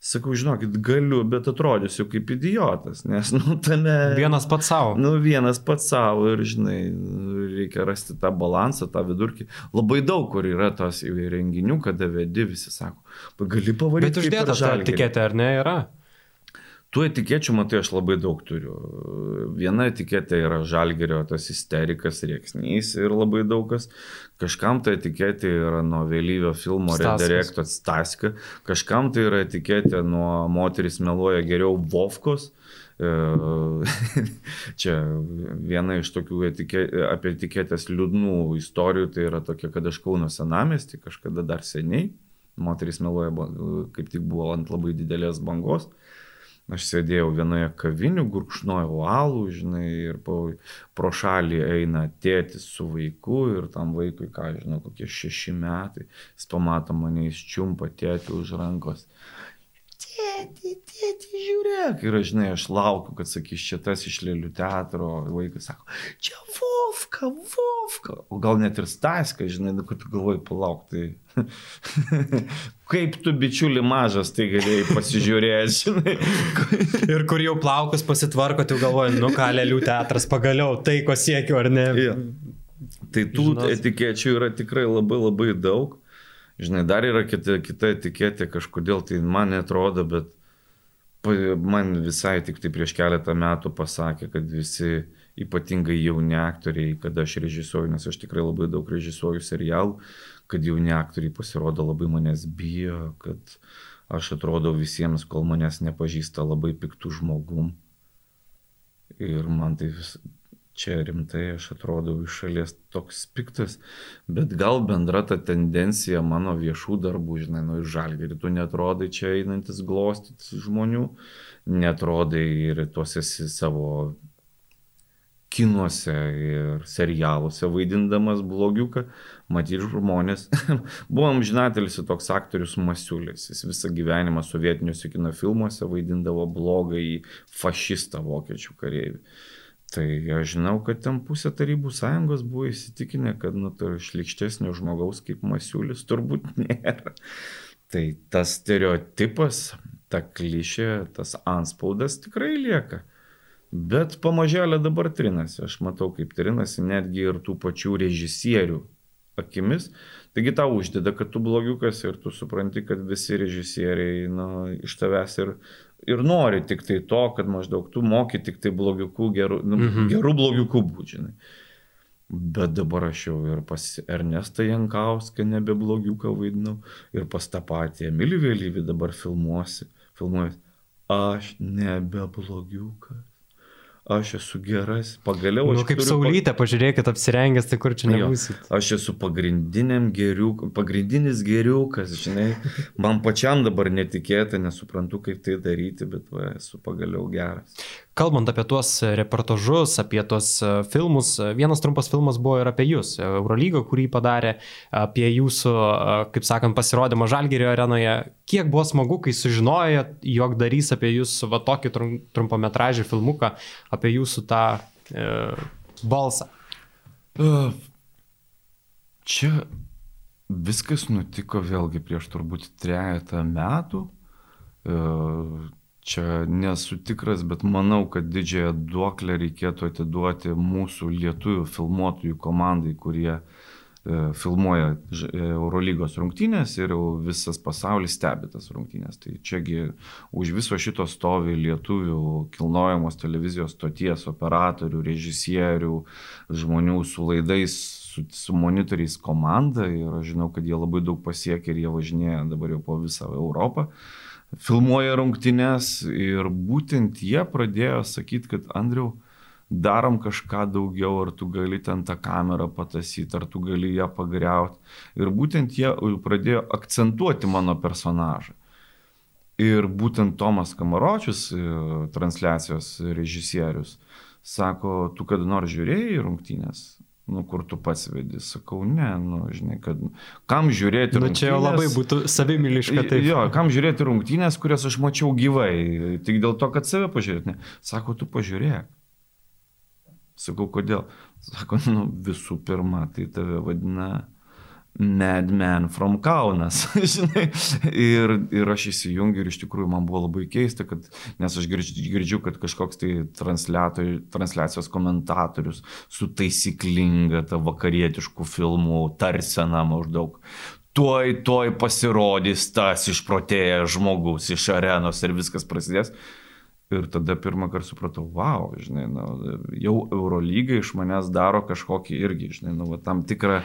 Sakau, žinokit, galiu, bet atrodysiu kaip idiotas, nes, nu, tame... Vienas pats savo. Nu, vienas pats savo ir, žinai, reikia rasti tą balansą, tą vidurkį. Labai daug kur yra tos renginių, kada vedi, visi sako, gali pavaryti. Bet uždėta ta etiketė, ar ne, yra? Tų etikečių, matai, aš labai daug turiu. Viena etiketė yra žalgerio tas isterikas, rieksnys ir labai daug kas. Kažkam ta etiketė yra nuo vėlyvio filmo redirekto Staska, kažkam tai yra etiketė nuo moteris meluoja geriau Vovkos. E, čia viena iš tokių etikė, apie etiketės liūdnų istorijų, tai yra tokia, kad aš Kauno senamestį kažkada dar seniai, moteris meluoja, kaip tik buvo ant labai didelės bangos. Aš sėdėjau vienoje kavinių, gurkšnojau alų, žinai, ir pro šalį eina tėtis su vaiku ir tam vaikui, ką žinau, kokie šeši metai, jis pamato mane, jis čiumpa tėtį už rankos. Tėti, tėti, žiūrėk. Ir aš, žinai, aš laukiu, kad sakys čia tas iš lėlių teatro, vaikas sako, čia Vovka, Vovka. O gal net ir Staska, žinai, nu, kad tu galvoji palaukti. Kaip tu, bičiuli, mažas, tai galėjai pasižiūrėti, žinai. ir kur jau plaukus pasitvarko, tai galvoju, nu ką, lėlių teatras pagaliau, tai ko siekiu, ar ne? Ja. Tai tų Žinos. etikečių yra tikrai labai labai daug. Žinai, dar yra kita, kita etiketė, kažkodėl tai man netrodo, bet man visai tik tai prieš keletą metų pasakė, kad visi ypatingai jauni aktoriai, kada aš režisuoju, nes aš tikrai labai daug režisuoju serialų, kad jauni aktoriai pasirodo labai manęs bijo, kad aš atrodau visiems, kol manęs nepažįsta labai piktų žmogum. Ir man tai vis, čia rimtai aš atrodau iš šalies toks piktas, bet gal bendra ta tendencija mano viešų darbų, žinai, nu iš žalgerį, tu netrodai čia einantis glostytis žmonių, netrodai ir tuose savo kinuose ir serialuose vaidindamas blogiuką, matyti žmonės. Buvom žinatelisi toks aktorius Masiulis, jis visą gyvenimą sovietiniuose kino filmuose vaidindavo blogą į fašistą vokiečių kareivį. Tai aš žinau, kad ten pusė tarybų sąjungos buvo įsitikinę, kad nu, tai šlikštesnio žmogaus kaip Masiulis turbūt nėra. Tai tas stereotipas ta klišė, tas anspaudas tikrai lieka. Bet pamažėlė dabar trinasi. Aš matau, kaip trinasi netgi ir tų pačių režisierių akimis. Taigi tau uždeda, kad tu blogiukas ir tu supranti, kad visi režisieriai nu, iš tavęs ir, ir nori tik tai to, kad maždaug tu moki tik tai blogiukų, gerų, nu, mhm. gerų blogiukų būdžinai. Bet dabar aš jau ir pas Ernestą Jankauską nebe blogiuką vaidinau, ir pas tą patį Emilį Vėlyvį dabar filmuosi, filmuosi. Aš nebe blogiukas aš esu geras, pagaliau aš. Nu, kaip saulytė, pa... pažiūrėkit, apsirengęs, tai kur čia nebūsit. Jo, aš esu geriuk, pagrindinis geriukas, žinai, man pačiam dabar netikėta, nesuprantu, kaip tai daryti, bet va, esu pagaliau geras. Kalbant apie tuos reportažus, apie tuos e, filmus, e, vienas trumpas filmas buvo ir apie jūs, Eurolygo, kurį padarė, apie jūsų, e, kaip sakant, pasirodymą Žalgerio arenoje. Kiek buvo smagu, kai sužinojot, jog darys apie jūs va tokį trumpametražį filmuką, apie jūsų tą e, balsą. Čia viskas nutiko vėlgi prieš turbūt trejata metų čia nesu tikras, bet manau, kad didžiąją duoklę reikėtų atiduoti mūsų lietuvių filmuotojų komandai, kurie e, filmuoja e, Eurolygos rungtynės ir visas pasaulis stebi tas rungtynės. Tai čiagi už viso šito stovi lietuvių kilnojamos televizijos stoties operatorių, režisierių, žmonių su laidais, su, su monitoriais komanda ir aš žinau, kad jie labai daug pasiekė ir jie važinėja dabar jau po visą Europą. Uh, filmuoja rungtynes ir būtent jie pradėjo sakyti, kad Andriu, darom kažką daugiau, ar tu gali ten tą kamerą patasyti, ar tu gali ją pagriauti. Ir būtent jie pradėjo akcentuoti mano personažą. Ir būtent Tomas Kamaročius, e, transliacijos režisierius, sako, tu kada nors žiūrėjai rungtynės? Nu, kur tu pats vedi. Sakau, ne, nu, žinai, kad kam žiūrėti rungtynės. Nu, čia jau labai būtų savimiliška. Tai jo, kam žiūrėti rungtynės, kurias aš mačiau gyvai, tik dėl to, kad save pažiūrėti. Ne. Sako, tu pažiūrėk. Sakau, kodėl? Sako, nu, visų pirma, tai tave vadina Madman from Kaunas, žinai. Ir, ir aš įsijungiu ir iš tikrųjų man buvo labai keista, kad, nes aš girdžiu, girdžiu kad kažkoks tai transliacijos komentatorius su taisyklinga ta vakarietiškų filmų tarsena maždaug. Tuoj, tuoj pasirodys tas išprotėjęs žmogus iš arenos ir viskas prasidės. Ir tada pirmą kartą supratau, wow, žinai, nu, jau Eurolyga iš manęs daro kažkokį irgi, žinai, nu, va, tam tikrą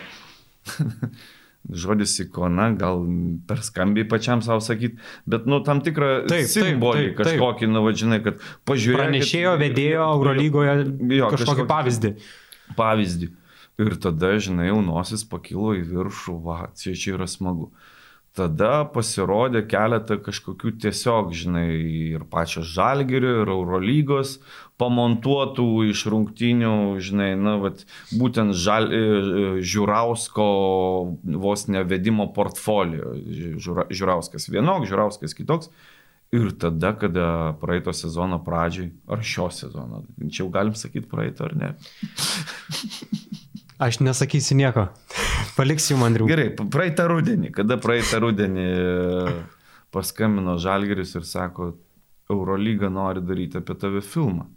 žodis ikona, gal per skambiai pačiam savo sakyti, bet, nu, tam tikrą taip, simbolį taip, taip, kažkokį, nu, vadžinai, kad pažiūrėjau. Pranešėjo, vedėjo Eurolygoje jo, kažkokį, kažkokį pavyzdį. Pavyzdį. Ir tada, žinai, jaunosis pakilo į viršų, va, čia, čia yra smagu tada pasirodė keletą kažkokių tiesiog, žinai, ir pačios Žalgerio, ir Eurolygos pamontuotų iš rungtinių, žinai, na, vat, būtent žal, e, Žiūrausko vos nevedimo portfolio. Žiūra, žiūrauskas vienok, Žiūrauskas kitoks. Ir tada, kada praeito sezono pradžiai, ar šio sezono, čia jau galim sakyti praeito ar ne. Aš nesakysiu nieko. Paliksiu man draugai. Gerai, praeitą rudenį, kada praeitą rudenį e, paskambino Žalgeris ir sako, Eurolyga nori daryti apie tave filmą.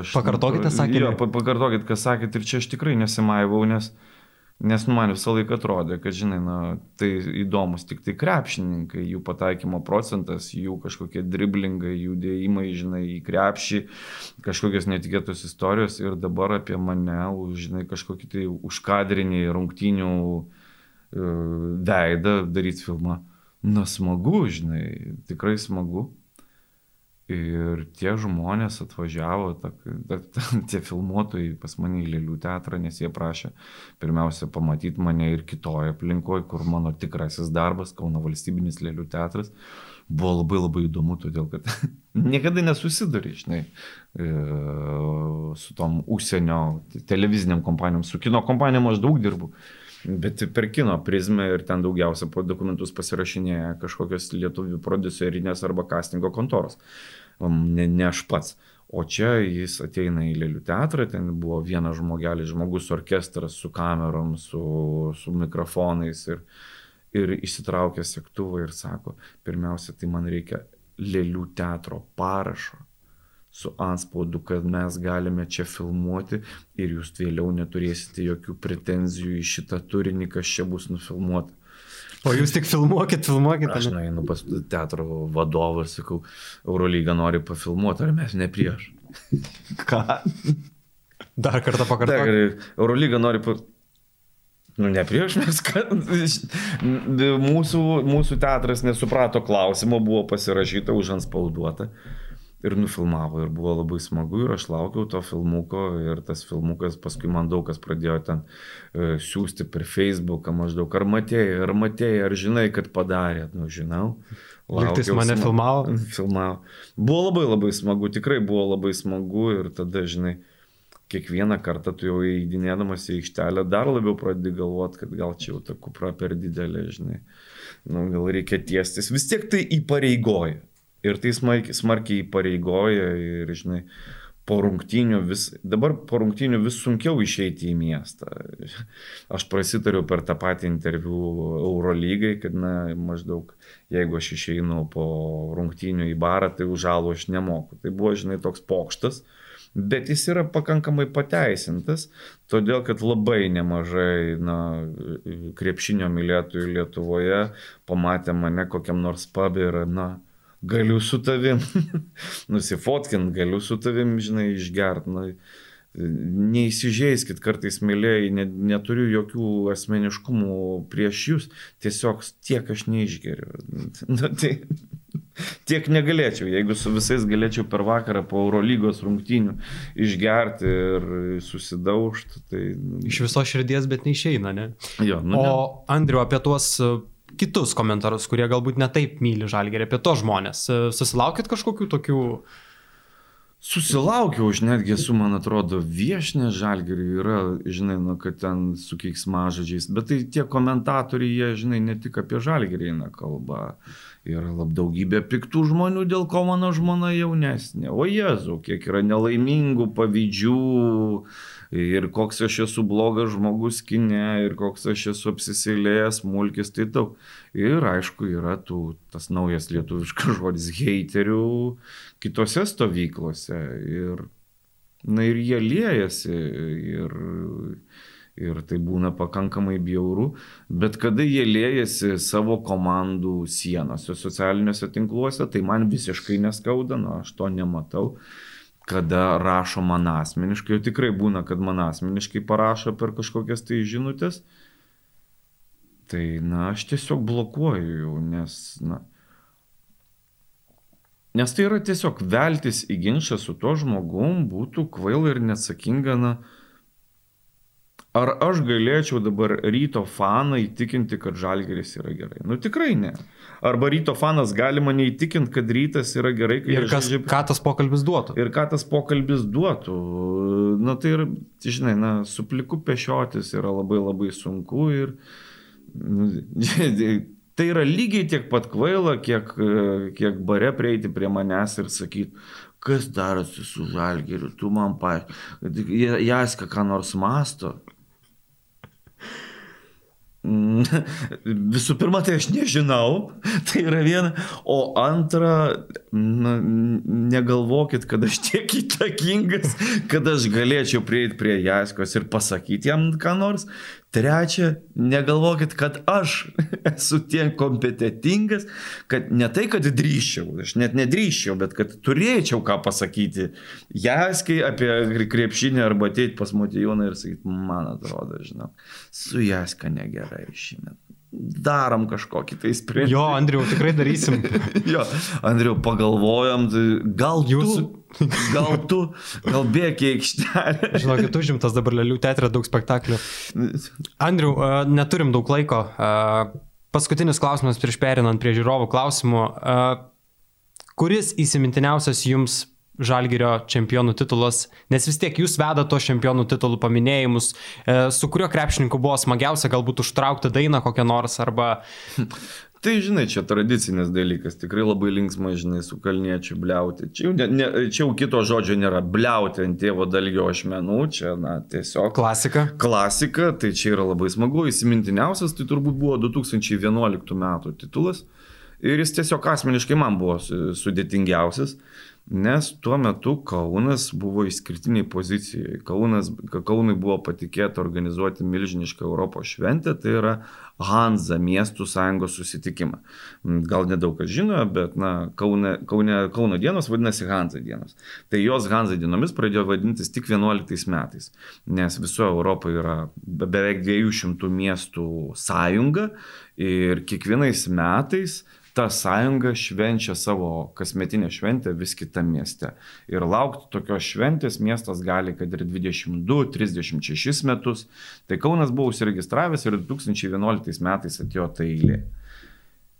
Aš, Pakartokite, sakėte. Jo, pakartokit, ką sakėt ir čia aš tikrai nesimaivau, nes uh, Nes nu, man visą laiką atrodė, kad, žinai, na, tai įdomus tik tai krepšininkai, jų pataikymo procentas, jų kažkokie driblingai, jų dėjimai, žinai, į krepšį, kažkokios netikėtos istorijos ir dabar apie mane, žinai, kažkokį tai užkadrinį rungtinių e, veidą daryti filmą. Na, smagu, žinai, tikrai smagu. Ir tie žmonės atvažiavo, ta, ta, ta, tie filmuotojai pas mane į Lėlių teatrą, nes jie prašė pirmiausia pamatyti mane ir kitoje aplinkoje, kur mano tikrasis darbas, Kauno valstybinis Lėlių teatras, buvo labai labai įdomu, todėl kad niekada nesusiduri, žinai, e, su tom užsienio televiziniam kompanijom, su kino kompanijom aš daug dirbu. Bet per kino prizmę ir ten daugiausia po dokumentus pasirašinėja kažkokios lietuvių producerinės arba castingo kontoros. Ne, ne aš pats. O čia jis ateina į Lėlių teatrą, ten buvo vienas žmogelis, žmogus orkestras su kamerom, su, su mikrofonais ir, ir išsitraukė sektuvą ir sako, pirmiausia, tai man reikia lėlių teatro parašo su anspaudu, kad mes galime čia filmuoti ir jūs vėliau neturėsite jokių pretenzijų į šitą turinį, kas čia bus nufilmuota. O jūs tik filmuokit, filmuokit. Aš nueinu pas teatro vadovą ir sakau, Eurolyga nori pafilmuoti, ar mes ne prieš. Ką? Dar kartą pakartosiu. Eurolyga nori pa... Nu, ne prieš mes, kad mūsų, mūsų teatras nesuprato klausimo, buvo pasirašyta, užanspauduota ir nufilmavo ir buvo labai smagu ir aš laukiau to filmuko ir tas filmukas paskui man daug kas pradėjo ten e, siūsti per Facebooką maždaug ar matėjai, ar matėjai, ar žinai, kad padarėt, nu žinau. Liktais mane smagu. filmavo? Filmavo. Buvo labai labai smagu, tikrai buvo labai smagu ir tada, žinai, kiekvieną kartą tu jau įdinėdamas į aikštelę dar labiau pradedi galvoti, kad gal čia jau ta kupra per didelė, žinai. Nu, gal reikia tiestis. Vis tiek tai įpareigoja. Ir tai smarkiai, smarkiai pareigoja ir, žinai, po rungtynių vis, dabar po rungtynių vis sunkiau išeiti į miestą. Aš prasitariu per tą patį interviu Eurolygai, kad, na, maždaug, jeigu aš išeinu po rungtynių į barą, tai už žalų aš nemoku. Tai buvo, žinai, toks pokštas, bet jis yra pakankamai pateisintas, todėl kad labai nemažai, na, krepšinio mylėtojų Lietuvoje pamatė mane kokiam nors pub ir, na, galiu su tavim nusifotkint, galiu su tavim, žinai, išgert. Na, neįsižeiskit kartais, mėlyjei, ne, neturiu jokių asmeniškumų prieš jūs, tiesiog tiek aš neišgeriu. Na, tai, tiek negalėčiau, jeigu su visais galėčiau per vakarą po Eurolygos rungtynių išgerti ir susidaužti. Tai... Iš viso širdies, bet neišeina, ne? Jo, nu, o. Andriu, apie tuos kitus komentarus, kurie galbūt netaip myli žalgerį, apie to žmonės. E, susilaukit kažkokių tokių... Susilaukiau, aš netgi esu, man atrodo, viešinė žalgerį yra, žinai, nu, kad ten su keiksmažodžiais, bet tai tie komentatoriai, jie, žinai, ne tik apie žalgerį eina kalba. Yra lab daugybė piktų žmonių, dėl ko mano žmona jaunesnė. O Jezu, kiek yra nelaimingų pavyzdžių ir koks aš esu blogas žmogus kine, ir koks aš esu apsisilėjęs, mulkis, tai daug. Ir aišku, yra tų, tas naujas lietuviškas žodis, heiterių kitose stovyklose. Ir, na ir jie liejasi. Ir, ir tai būna pakankamai bjauru, bet kada jie liejasi savo komandų sienose, socialiniuose tinkluose, tai man visiškai neskauda, nu, aš to nematau kada rašo man asmeniškai, jau tikrai būna, kad man asmeniškai parašo per kažkokias tai žinutės, tai, na, aš tiesiog blokuoju jau, nes, na, nes tai yra tiesiog veltis į ginčą su tuo žmogum, būtų kvaila ir neatsakinga, na, Ar aš galėčiau dabar ryto faną įtikinti, kad žalgeris yra gerai? Nu tikrai ne. Arba ryto fanas gali mane įtikinti, kad rytas yra gerai. Ir kas, žaidžia... ką tas pokalbis duotų? Ir ką tas pokalbis duotų. Na tai ir, žinai, na, su pliku pešiotis yra labai labai sunku ir nu, tai yra lygiai tiek pat kvaila, kiek, kiek bare prieiti prie manęs ir sakyti, kas darosi su žalgeriu, tu man paaiškink, Jaska ką nors masto. Visų pirma, tai aš nežinau, tai yra viena, o antra, na, negalvokit, kad aš tiek įtakingas, kad aš galėčiau prieiti prie Jaskos ir pasakyti jam ką nors. Trečia, negalvokit, kad aš esu tiek kompetitingas, kad ne tai, kad drįščiau, aš net nedrįščiau, bet kad turėčiau ką pasakyti. Jaskai apie krepšinį arba ateiti pas Motijoną ir sakyti, man atrodo, žinau, su Jaska negerai šiandien darom kažkokį tai sprendimą. Jo, Andriu, tikrai darysim. jo, Andriu, pagalvojam, tai gal Jūsų... tu, gal tu, gal bėgi aikštelę. Žinokit, užimtas dabar Lelių teatrė daug spektaklių. Andriu, neturim daug laiko. Paskutinis klausimas prieš perinant prie žiūrovų klausimų. Kuris įsimintiniausias jums Žalgirio čempionų titulas, nes vis tiek jūs veda to čempionų titulų paminėjimus, e, su kuriuo krepšininku buvo smagiausia galbūt užtraukti dainą kokią nors arba... Tai žinai, čia tradicinis dalykas, tikrai labai linksma, žinai, su kalniečiu bliauti. Čia jau, ne, ne, čia jau kito žodžio nėra, bliauti ant tėvo dalgio ašmenų, čia, na, tiesiog. Klasika. Klasika, tai čia yra labai smagu, įsimintiniausias, tai turbūt buvo 2011 metų titulas. Ir jis tiesiog asmeniškai man buvo sudėtingiausias. Nes tuo metu Kaunas buvo išskirtiniai pozicijoje. Kaunas, Kaunui buvo patikėta organizuoti milžinišką Europos šventę, tai yra Hanza miestų sąjungos susitikimą. Gal nedaug kas žino, bet na, Kaune, Kaune, Kauno dienos vadinasi Hanza dienos. Tai jos Hanza dienomis pradėjo vadintis tik 11 metais, nes visoje Europoje yra beveik 200 miestų sąjunga ir kiekvienais metais ta sąjunga švenčia savo kasmetinę šventę vis kitame mieste. Ir laukti tokios šventės miestas gali, kad ir 22-36 metus. Tai Kaunas buvo užsiregistravęs ir 2011 metais atėjo ta eilė.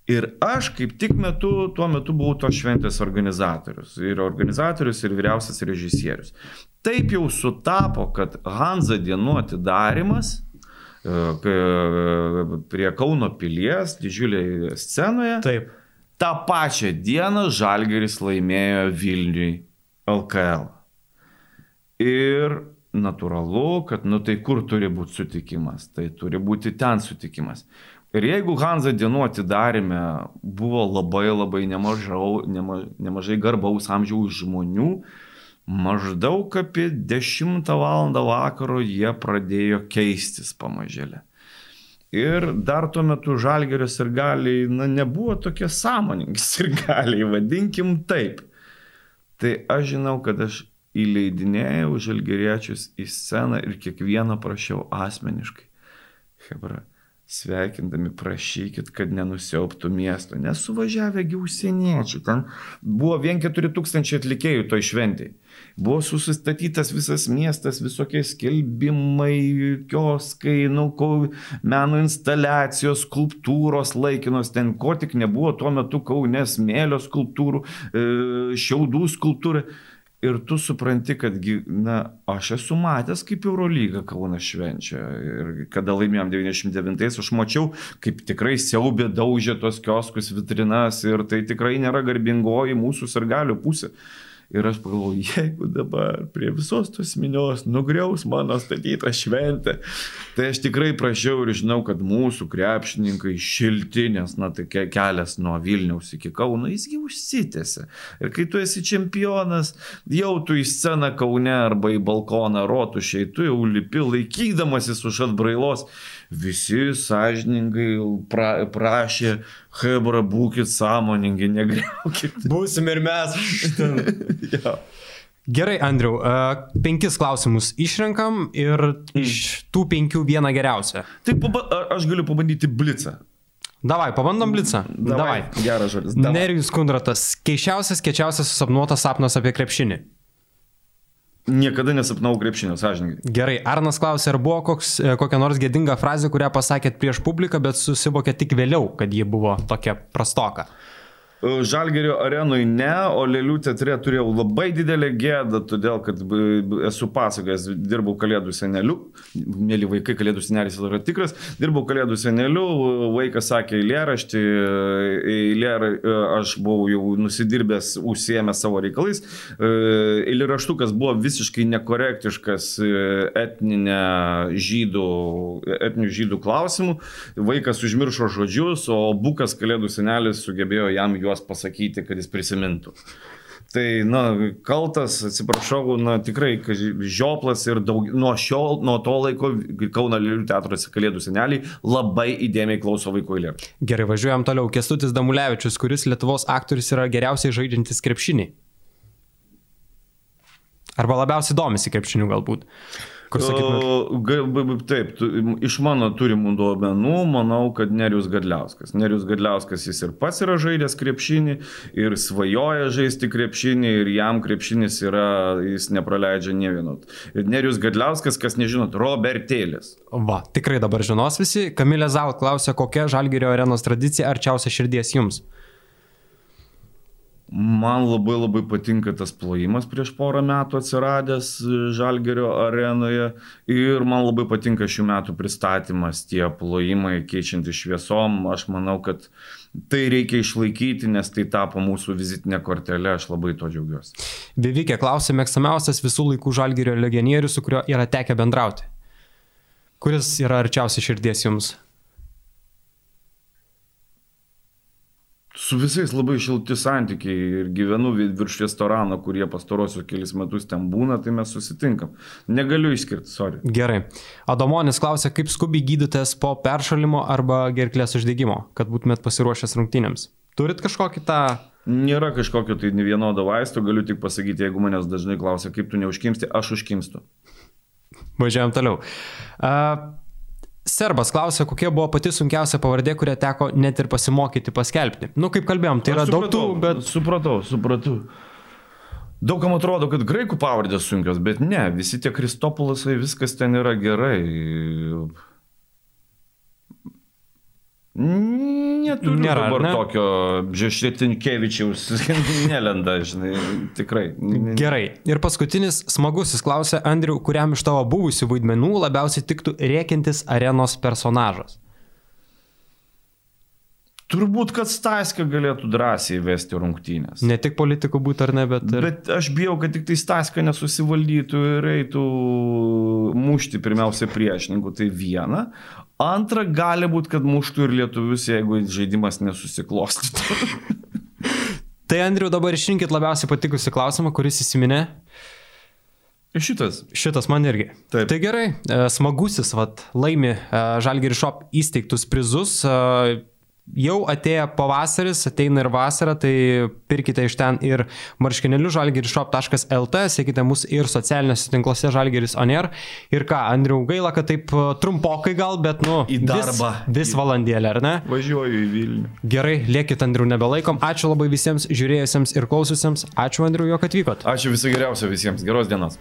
Ir aš kaip tik metu, tuo metu buvau tos šventės organizatorius. Ir organizatorius, ir vyriausias režisierius. Taip jau sutapo, kad Hanza dienų atidarimas prie Kauno pilies, didžiuliai scenoje. Taip. Ta pačia diena Žalgeris laimėjo Vilniui LKL. Ir natūralu, kad, nu tai kur turi būti sutikimas, tai turi būti ten sutikimas. Ir jeigu Hanza dienų atidarime buvo labai labai nemažau, nema, nemažai garbaus amžiaus žmonių, maždaug apie 10 val. vakaro jie pradėjo keistis pamažėlė. Ir dar tuo metu žalgeris ir galiai, na, nebuvo tokie sąmoningi ir galiai, vadinkim taip. Tai aš žinau, kad aš įleidinėjau žalgeriečius į sceną ir kiekvieną prašiau asmeniškai. Hebra, sveikindami prašykit, kad nenusiauptų miesto, nes suvažiavę giausieniečiai, ten buvo vien 4000 atlikėjų toj šventėje. Buvo susistatytas visas miestas, visokie skelbimai, kioskai, nu, meno instaliacijos, skulptūros laikinos, ten ko tik nebuvo tuo metu kaunės mėlio skulptūrų, e, šiaudų skulptūrų. Ir tu supranti, kad, na, aš esu matęs, kaip Eurolyga Kaunas švenčia. Ir kada laimėjom 99-ais, aš mačiau, kaip tikrai siaubė daužė tos kioskus vitrinas ir tai tikrai nėra garbingoji mūsų sargalių pusė. Ir aš pagalvoju, jeigu dabar prie visos tos minios nugriaus mano statytą šventę, tai aš tikrai prašiau ir žinau, kad mūsų krepšininkai šilti, nes, na, tai kelias nuo Vilniaus iki Kauno, jisgi užsitęsia. Ir kai tu esi čempionas, jau tu į sceną Kaune arba į balkoną rotušiai, tu jau lipi laikydamasis už atbrailos visi sąžiningai pra, prašė, Hebra, būkite sąmoningi, negriaukit. Būsim ir mes. ja. Gerai, Andriu, penkis klausimus išrenkam ir iš tų penkių vieną geriausią. Taip, aš galiu pabandyti blitzą. Davai, pabandom blitzą. Davai. Davai. Geras žodis. Nerijus Kundratas, keiščiausias, kečiausias susapnuotas sapnas apie krepšinį. Niekada nesapnau krepšinio, sąžininkai. Gerai, Arnas klausė, ar buvo koks, e, kokia nors gėdinga frazė, kurią pasakėt prieš publiką, bet susivokė tik vėliau, kad ji buvo tokia prastoka. Žalgerio arenui ne, o Lėlių teatre turėjau labai didelę gėdą, todėl kad esu pasakojęs, dirbau kalėdų seneliu, mėly vaikai, kalėdų senelis yra tikras, dirbau kalėdų seneliu, vaikas sakė eilėraštį, eilėra, aš buvau jau nusidirbęs, užsiemęs savo reikalais, eilėraštukas buvo visiškai nekorektiškas etninė žydų, etinių žydų klausimų, vaikas užmiršo žodžius, o bukas kalėdų senelis sugebėjo jam juos juos pasakyti, kad jis prisimintų. Tai, na, kaltas, atsiprašau, na, tikrai, žioplas ir daug, nuo šiol, nuo to laiko Kauno Lėlių teatruose Kalėdų seneliai labai įdėmiai klauso vaikų eilėraščių. Gerai, važiuojam toliau. Kestutis Damulevičius, kuris Lietuvos aktorius yra geriausiai žaidžiantis krepšinį. Arba labiausiai domisi krepšiniu galbūt. Kur sakytumėt? Taip, tu, iš mano turimų duomenų, manau, kad Nerius Gadliauskas. Nerius Gadliauskas jis ir pats yra žaidęs krepšinį, ir svajoja žaisti krepšinį, ir jam krepšinis yra, jis nepraleidžia ne vieno. Ir Nerius Gadliauskas, kas nežinot, Robertėlis. Va, tikrai dabar žinos visi. Kamilė Zal klausė, kokia Žalgirio arenos tradicija arčiausia širdies jums? Man labai labai patinka tas plojimas prieš porą metų atsiradęs Žalgerio arenoje ir man labai patinka šių metų pristatymas, tie plojimai keičianti šviesom. Aš manau, kad tai reikia išlaikyti, nes tai tapo mūsų vizitinė kortelė, aš labai to džiaugiuosi. Vivykė klausė mėgstamiausias visų laikų Žalgerio legionierius, su kuriuo yra tekę bendrauti. Kuris yra arčiausiai širdies jums? Su visais labai šilti santykiai ir gyvenu virš restorano, kurie pastarosius kelis metus ten būna, tai mes susitinkam. Negaliu išskirti, sorry. Gerai. Adomonis klausė, kaip skubiai gydytės po peršalimo arba gerklės uždegimo, kad būtumėt pasiruošęs rungtynėms. Turit kažkokį tą... Nėra kažkokio tai vienodo vaisto, galiu tik pasakyti, jeigu manęs dažnai klausia, kaip tu neužkimsti, aš užkimstu. Važiuojam toliau. Uh, Serbas klausė, kokia buvo pati sunkiausia pavardė, kurią teko net ir pasimokyti paskelbti. Nu, kaip kalbėjom, tai yra supratau, daug tų, bet... Supratau, supratau. Daugam atrodo, kad graikų pavardės sunkios, bet ne, visi tie Kristopolasai, viskas ten yra gerai. Neturiu Nėra, dabar ne? tokio Žešretinkievičiaus, nelenda, žinai, tikrai. Gerai. Ir paskutinis smagusis klausė Andriu, kuriam iš tavo buvusių vaidmenų labiausiai tiktų rėkintis arenos personažas. Turbūt, kad Staskė galėtų drąsiai vesti rungtynės. Ne tik politikų būtų ar ne, bet ir... Bet aš bijau, kad tik tai Staskė nesusivaldytų ir eitų mušti pirmiausia priešininkų, tai viena. Antra, gali būti, kad muštų ir lietuvius, jeigu žaidimas nesusiklostytų. tai Andriu, dabar išrinkit labiausiai patikusi klausimą, kuris įsiminė. Šitas. Šitas man irgi. Taip. Tai gerai, e, smagusis, vad, laimi e, Žalgiri Shop įsteigtus prizus. Jau atėjo pavasaris, ateina ir vasara, tai pirkite iš ten ir marškinėlių žalgerishop.lt, sekite mus ir socialiniuose tinkluose žalgeris oner. Ir ką, Andriu, gaila, kad taip e, trumpokai gal, bet, nu, į darbą. Vis, vis valandėlę, ar ne? Važiuoju į Vilnių. Gerai, liekit, Andriu, nebelaikom. Ačiū labai visiems žiūrėjusiems ir klaususiems. Ačiū, Andriu, jog atvykot. Ačiū visų geriausio visiems. Geros dienos.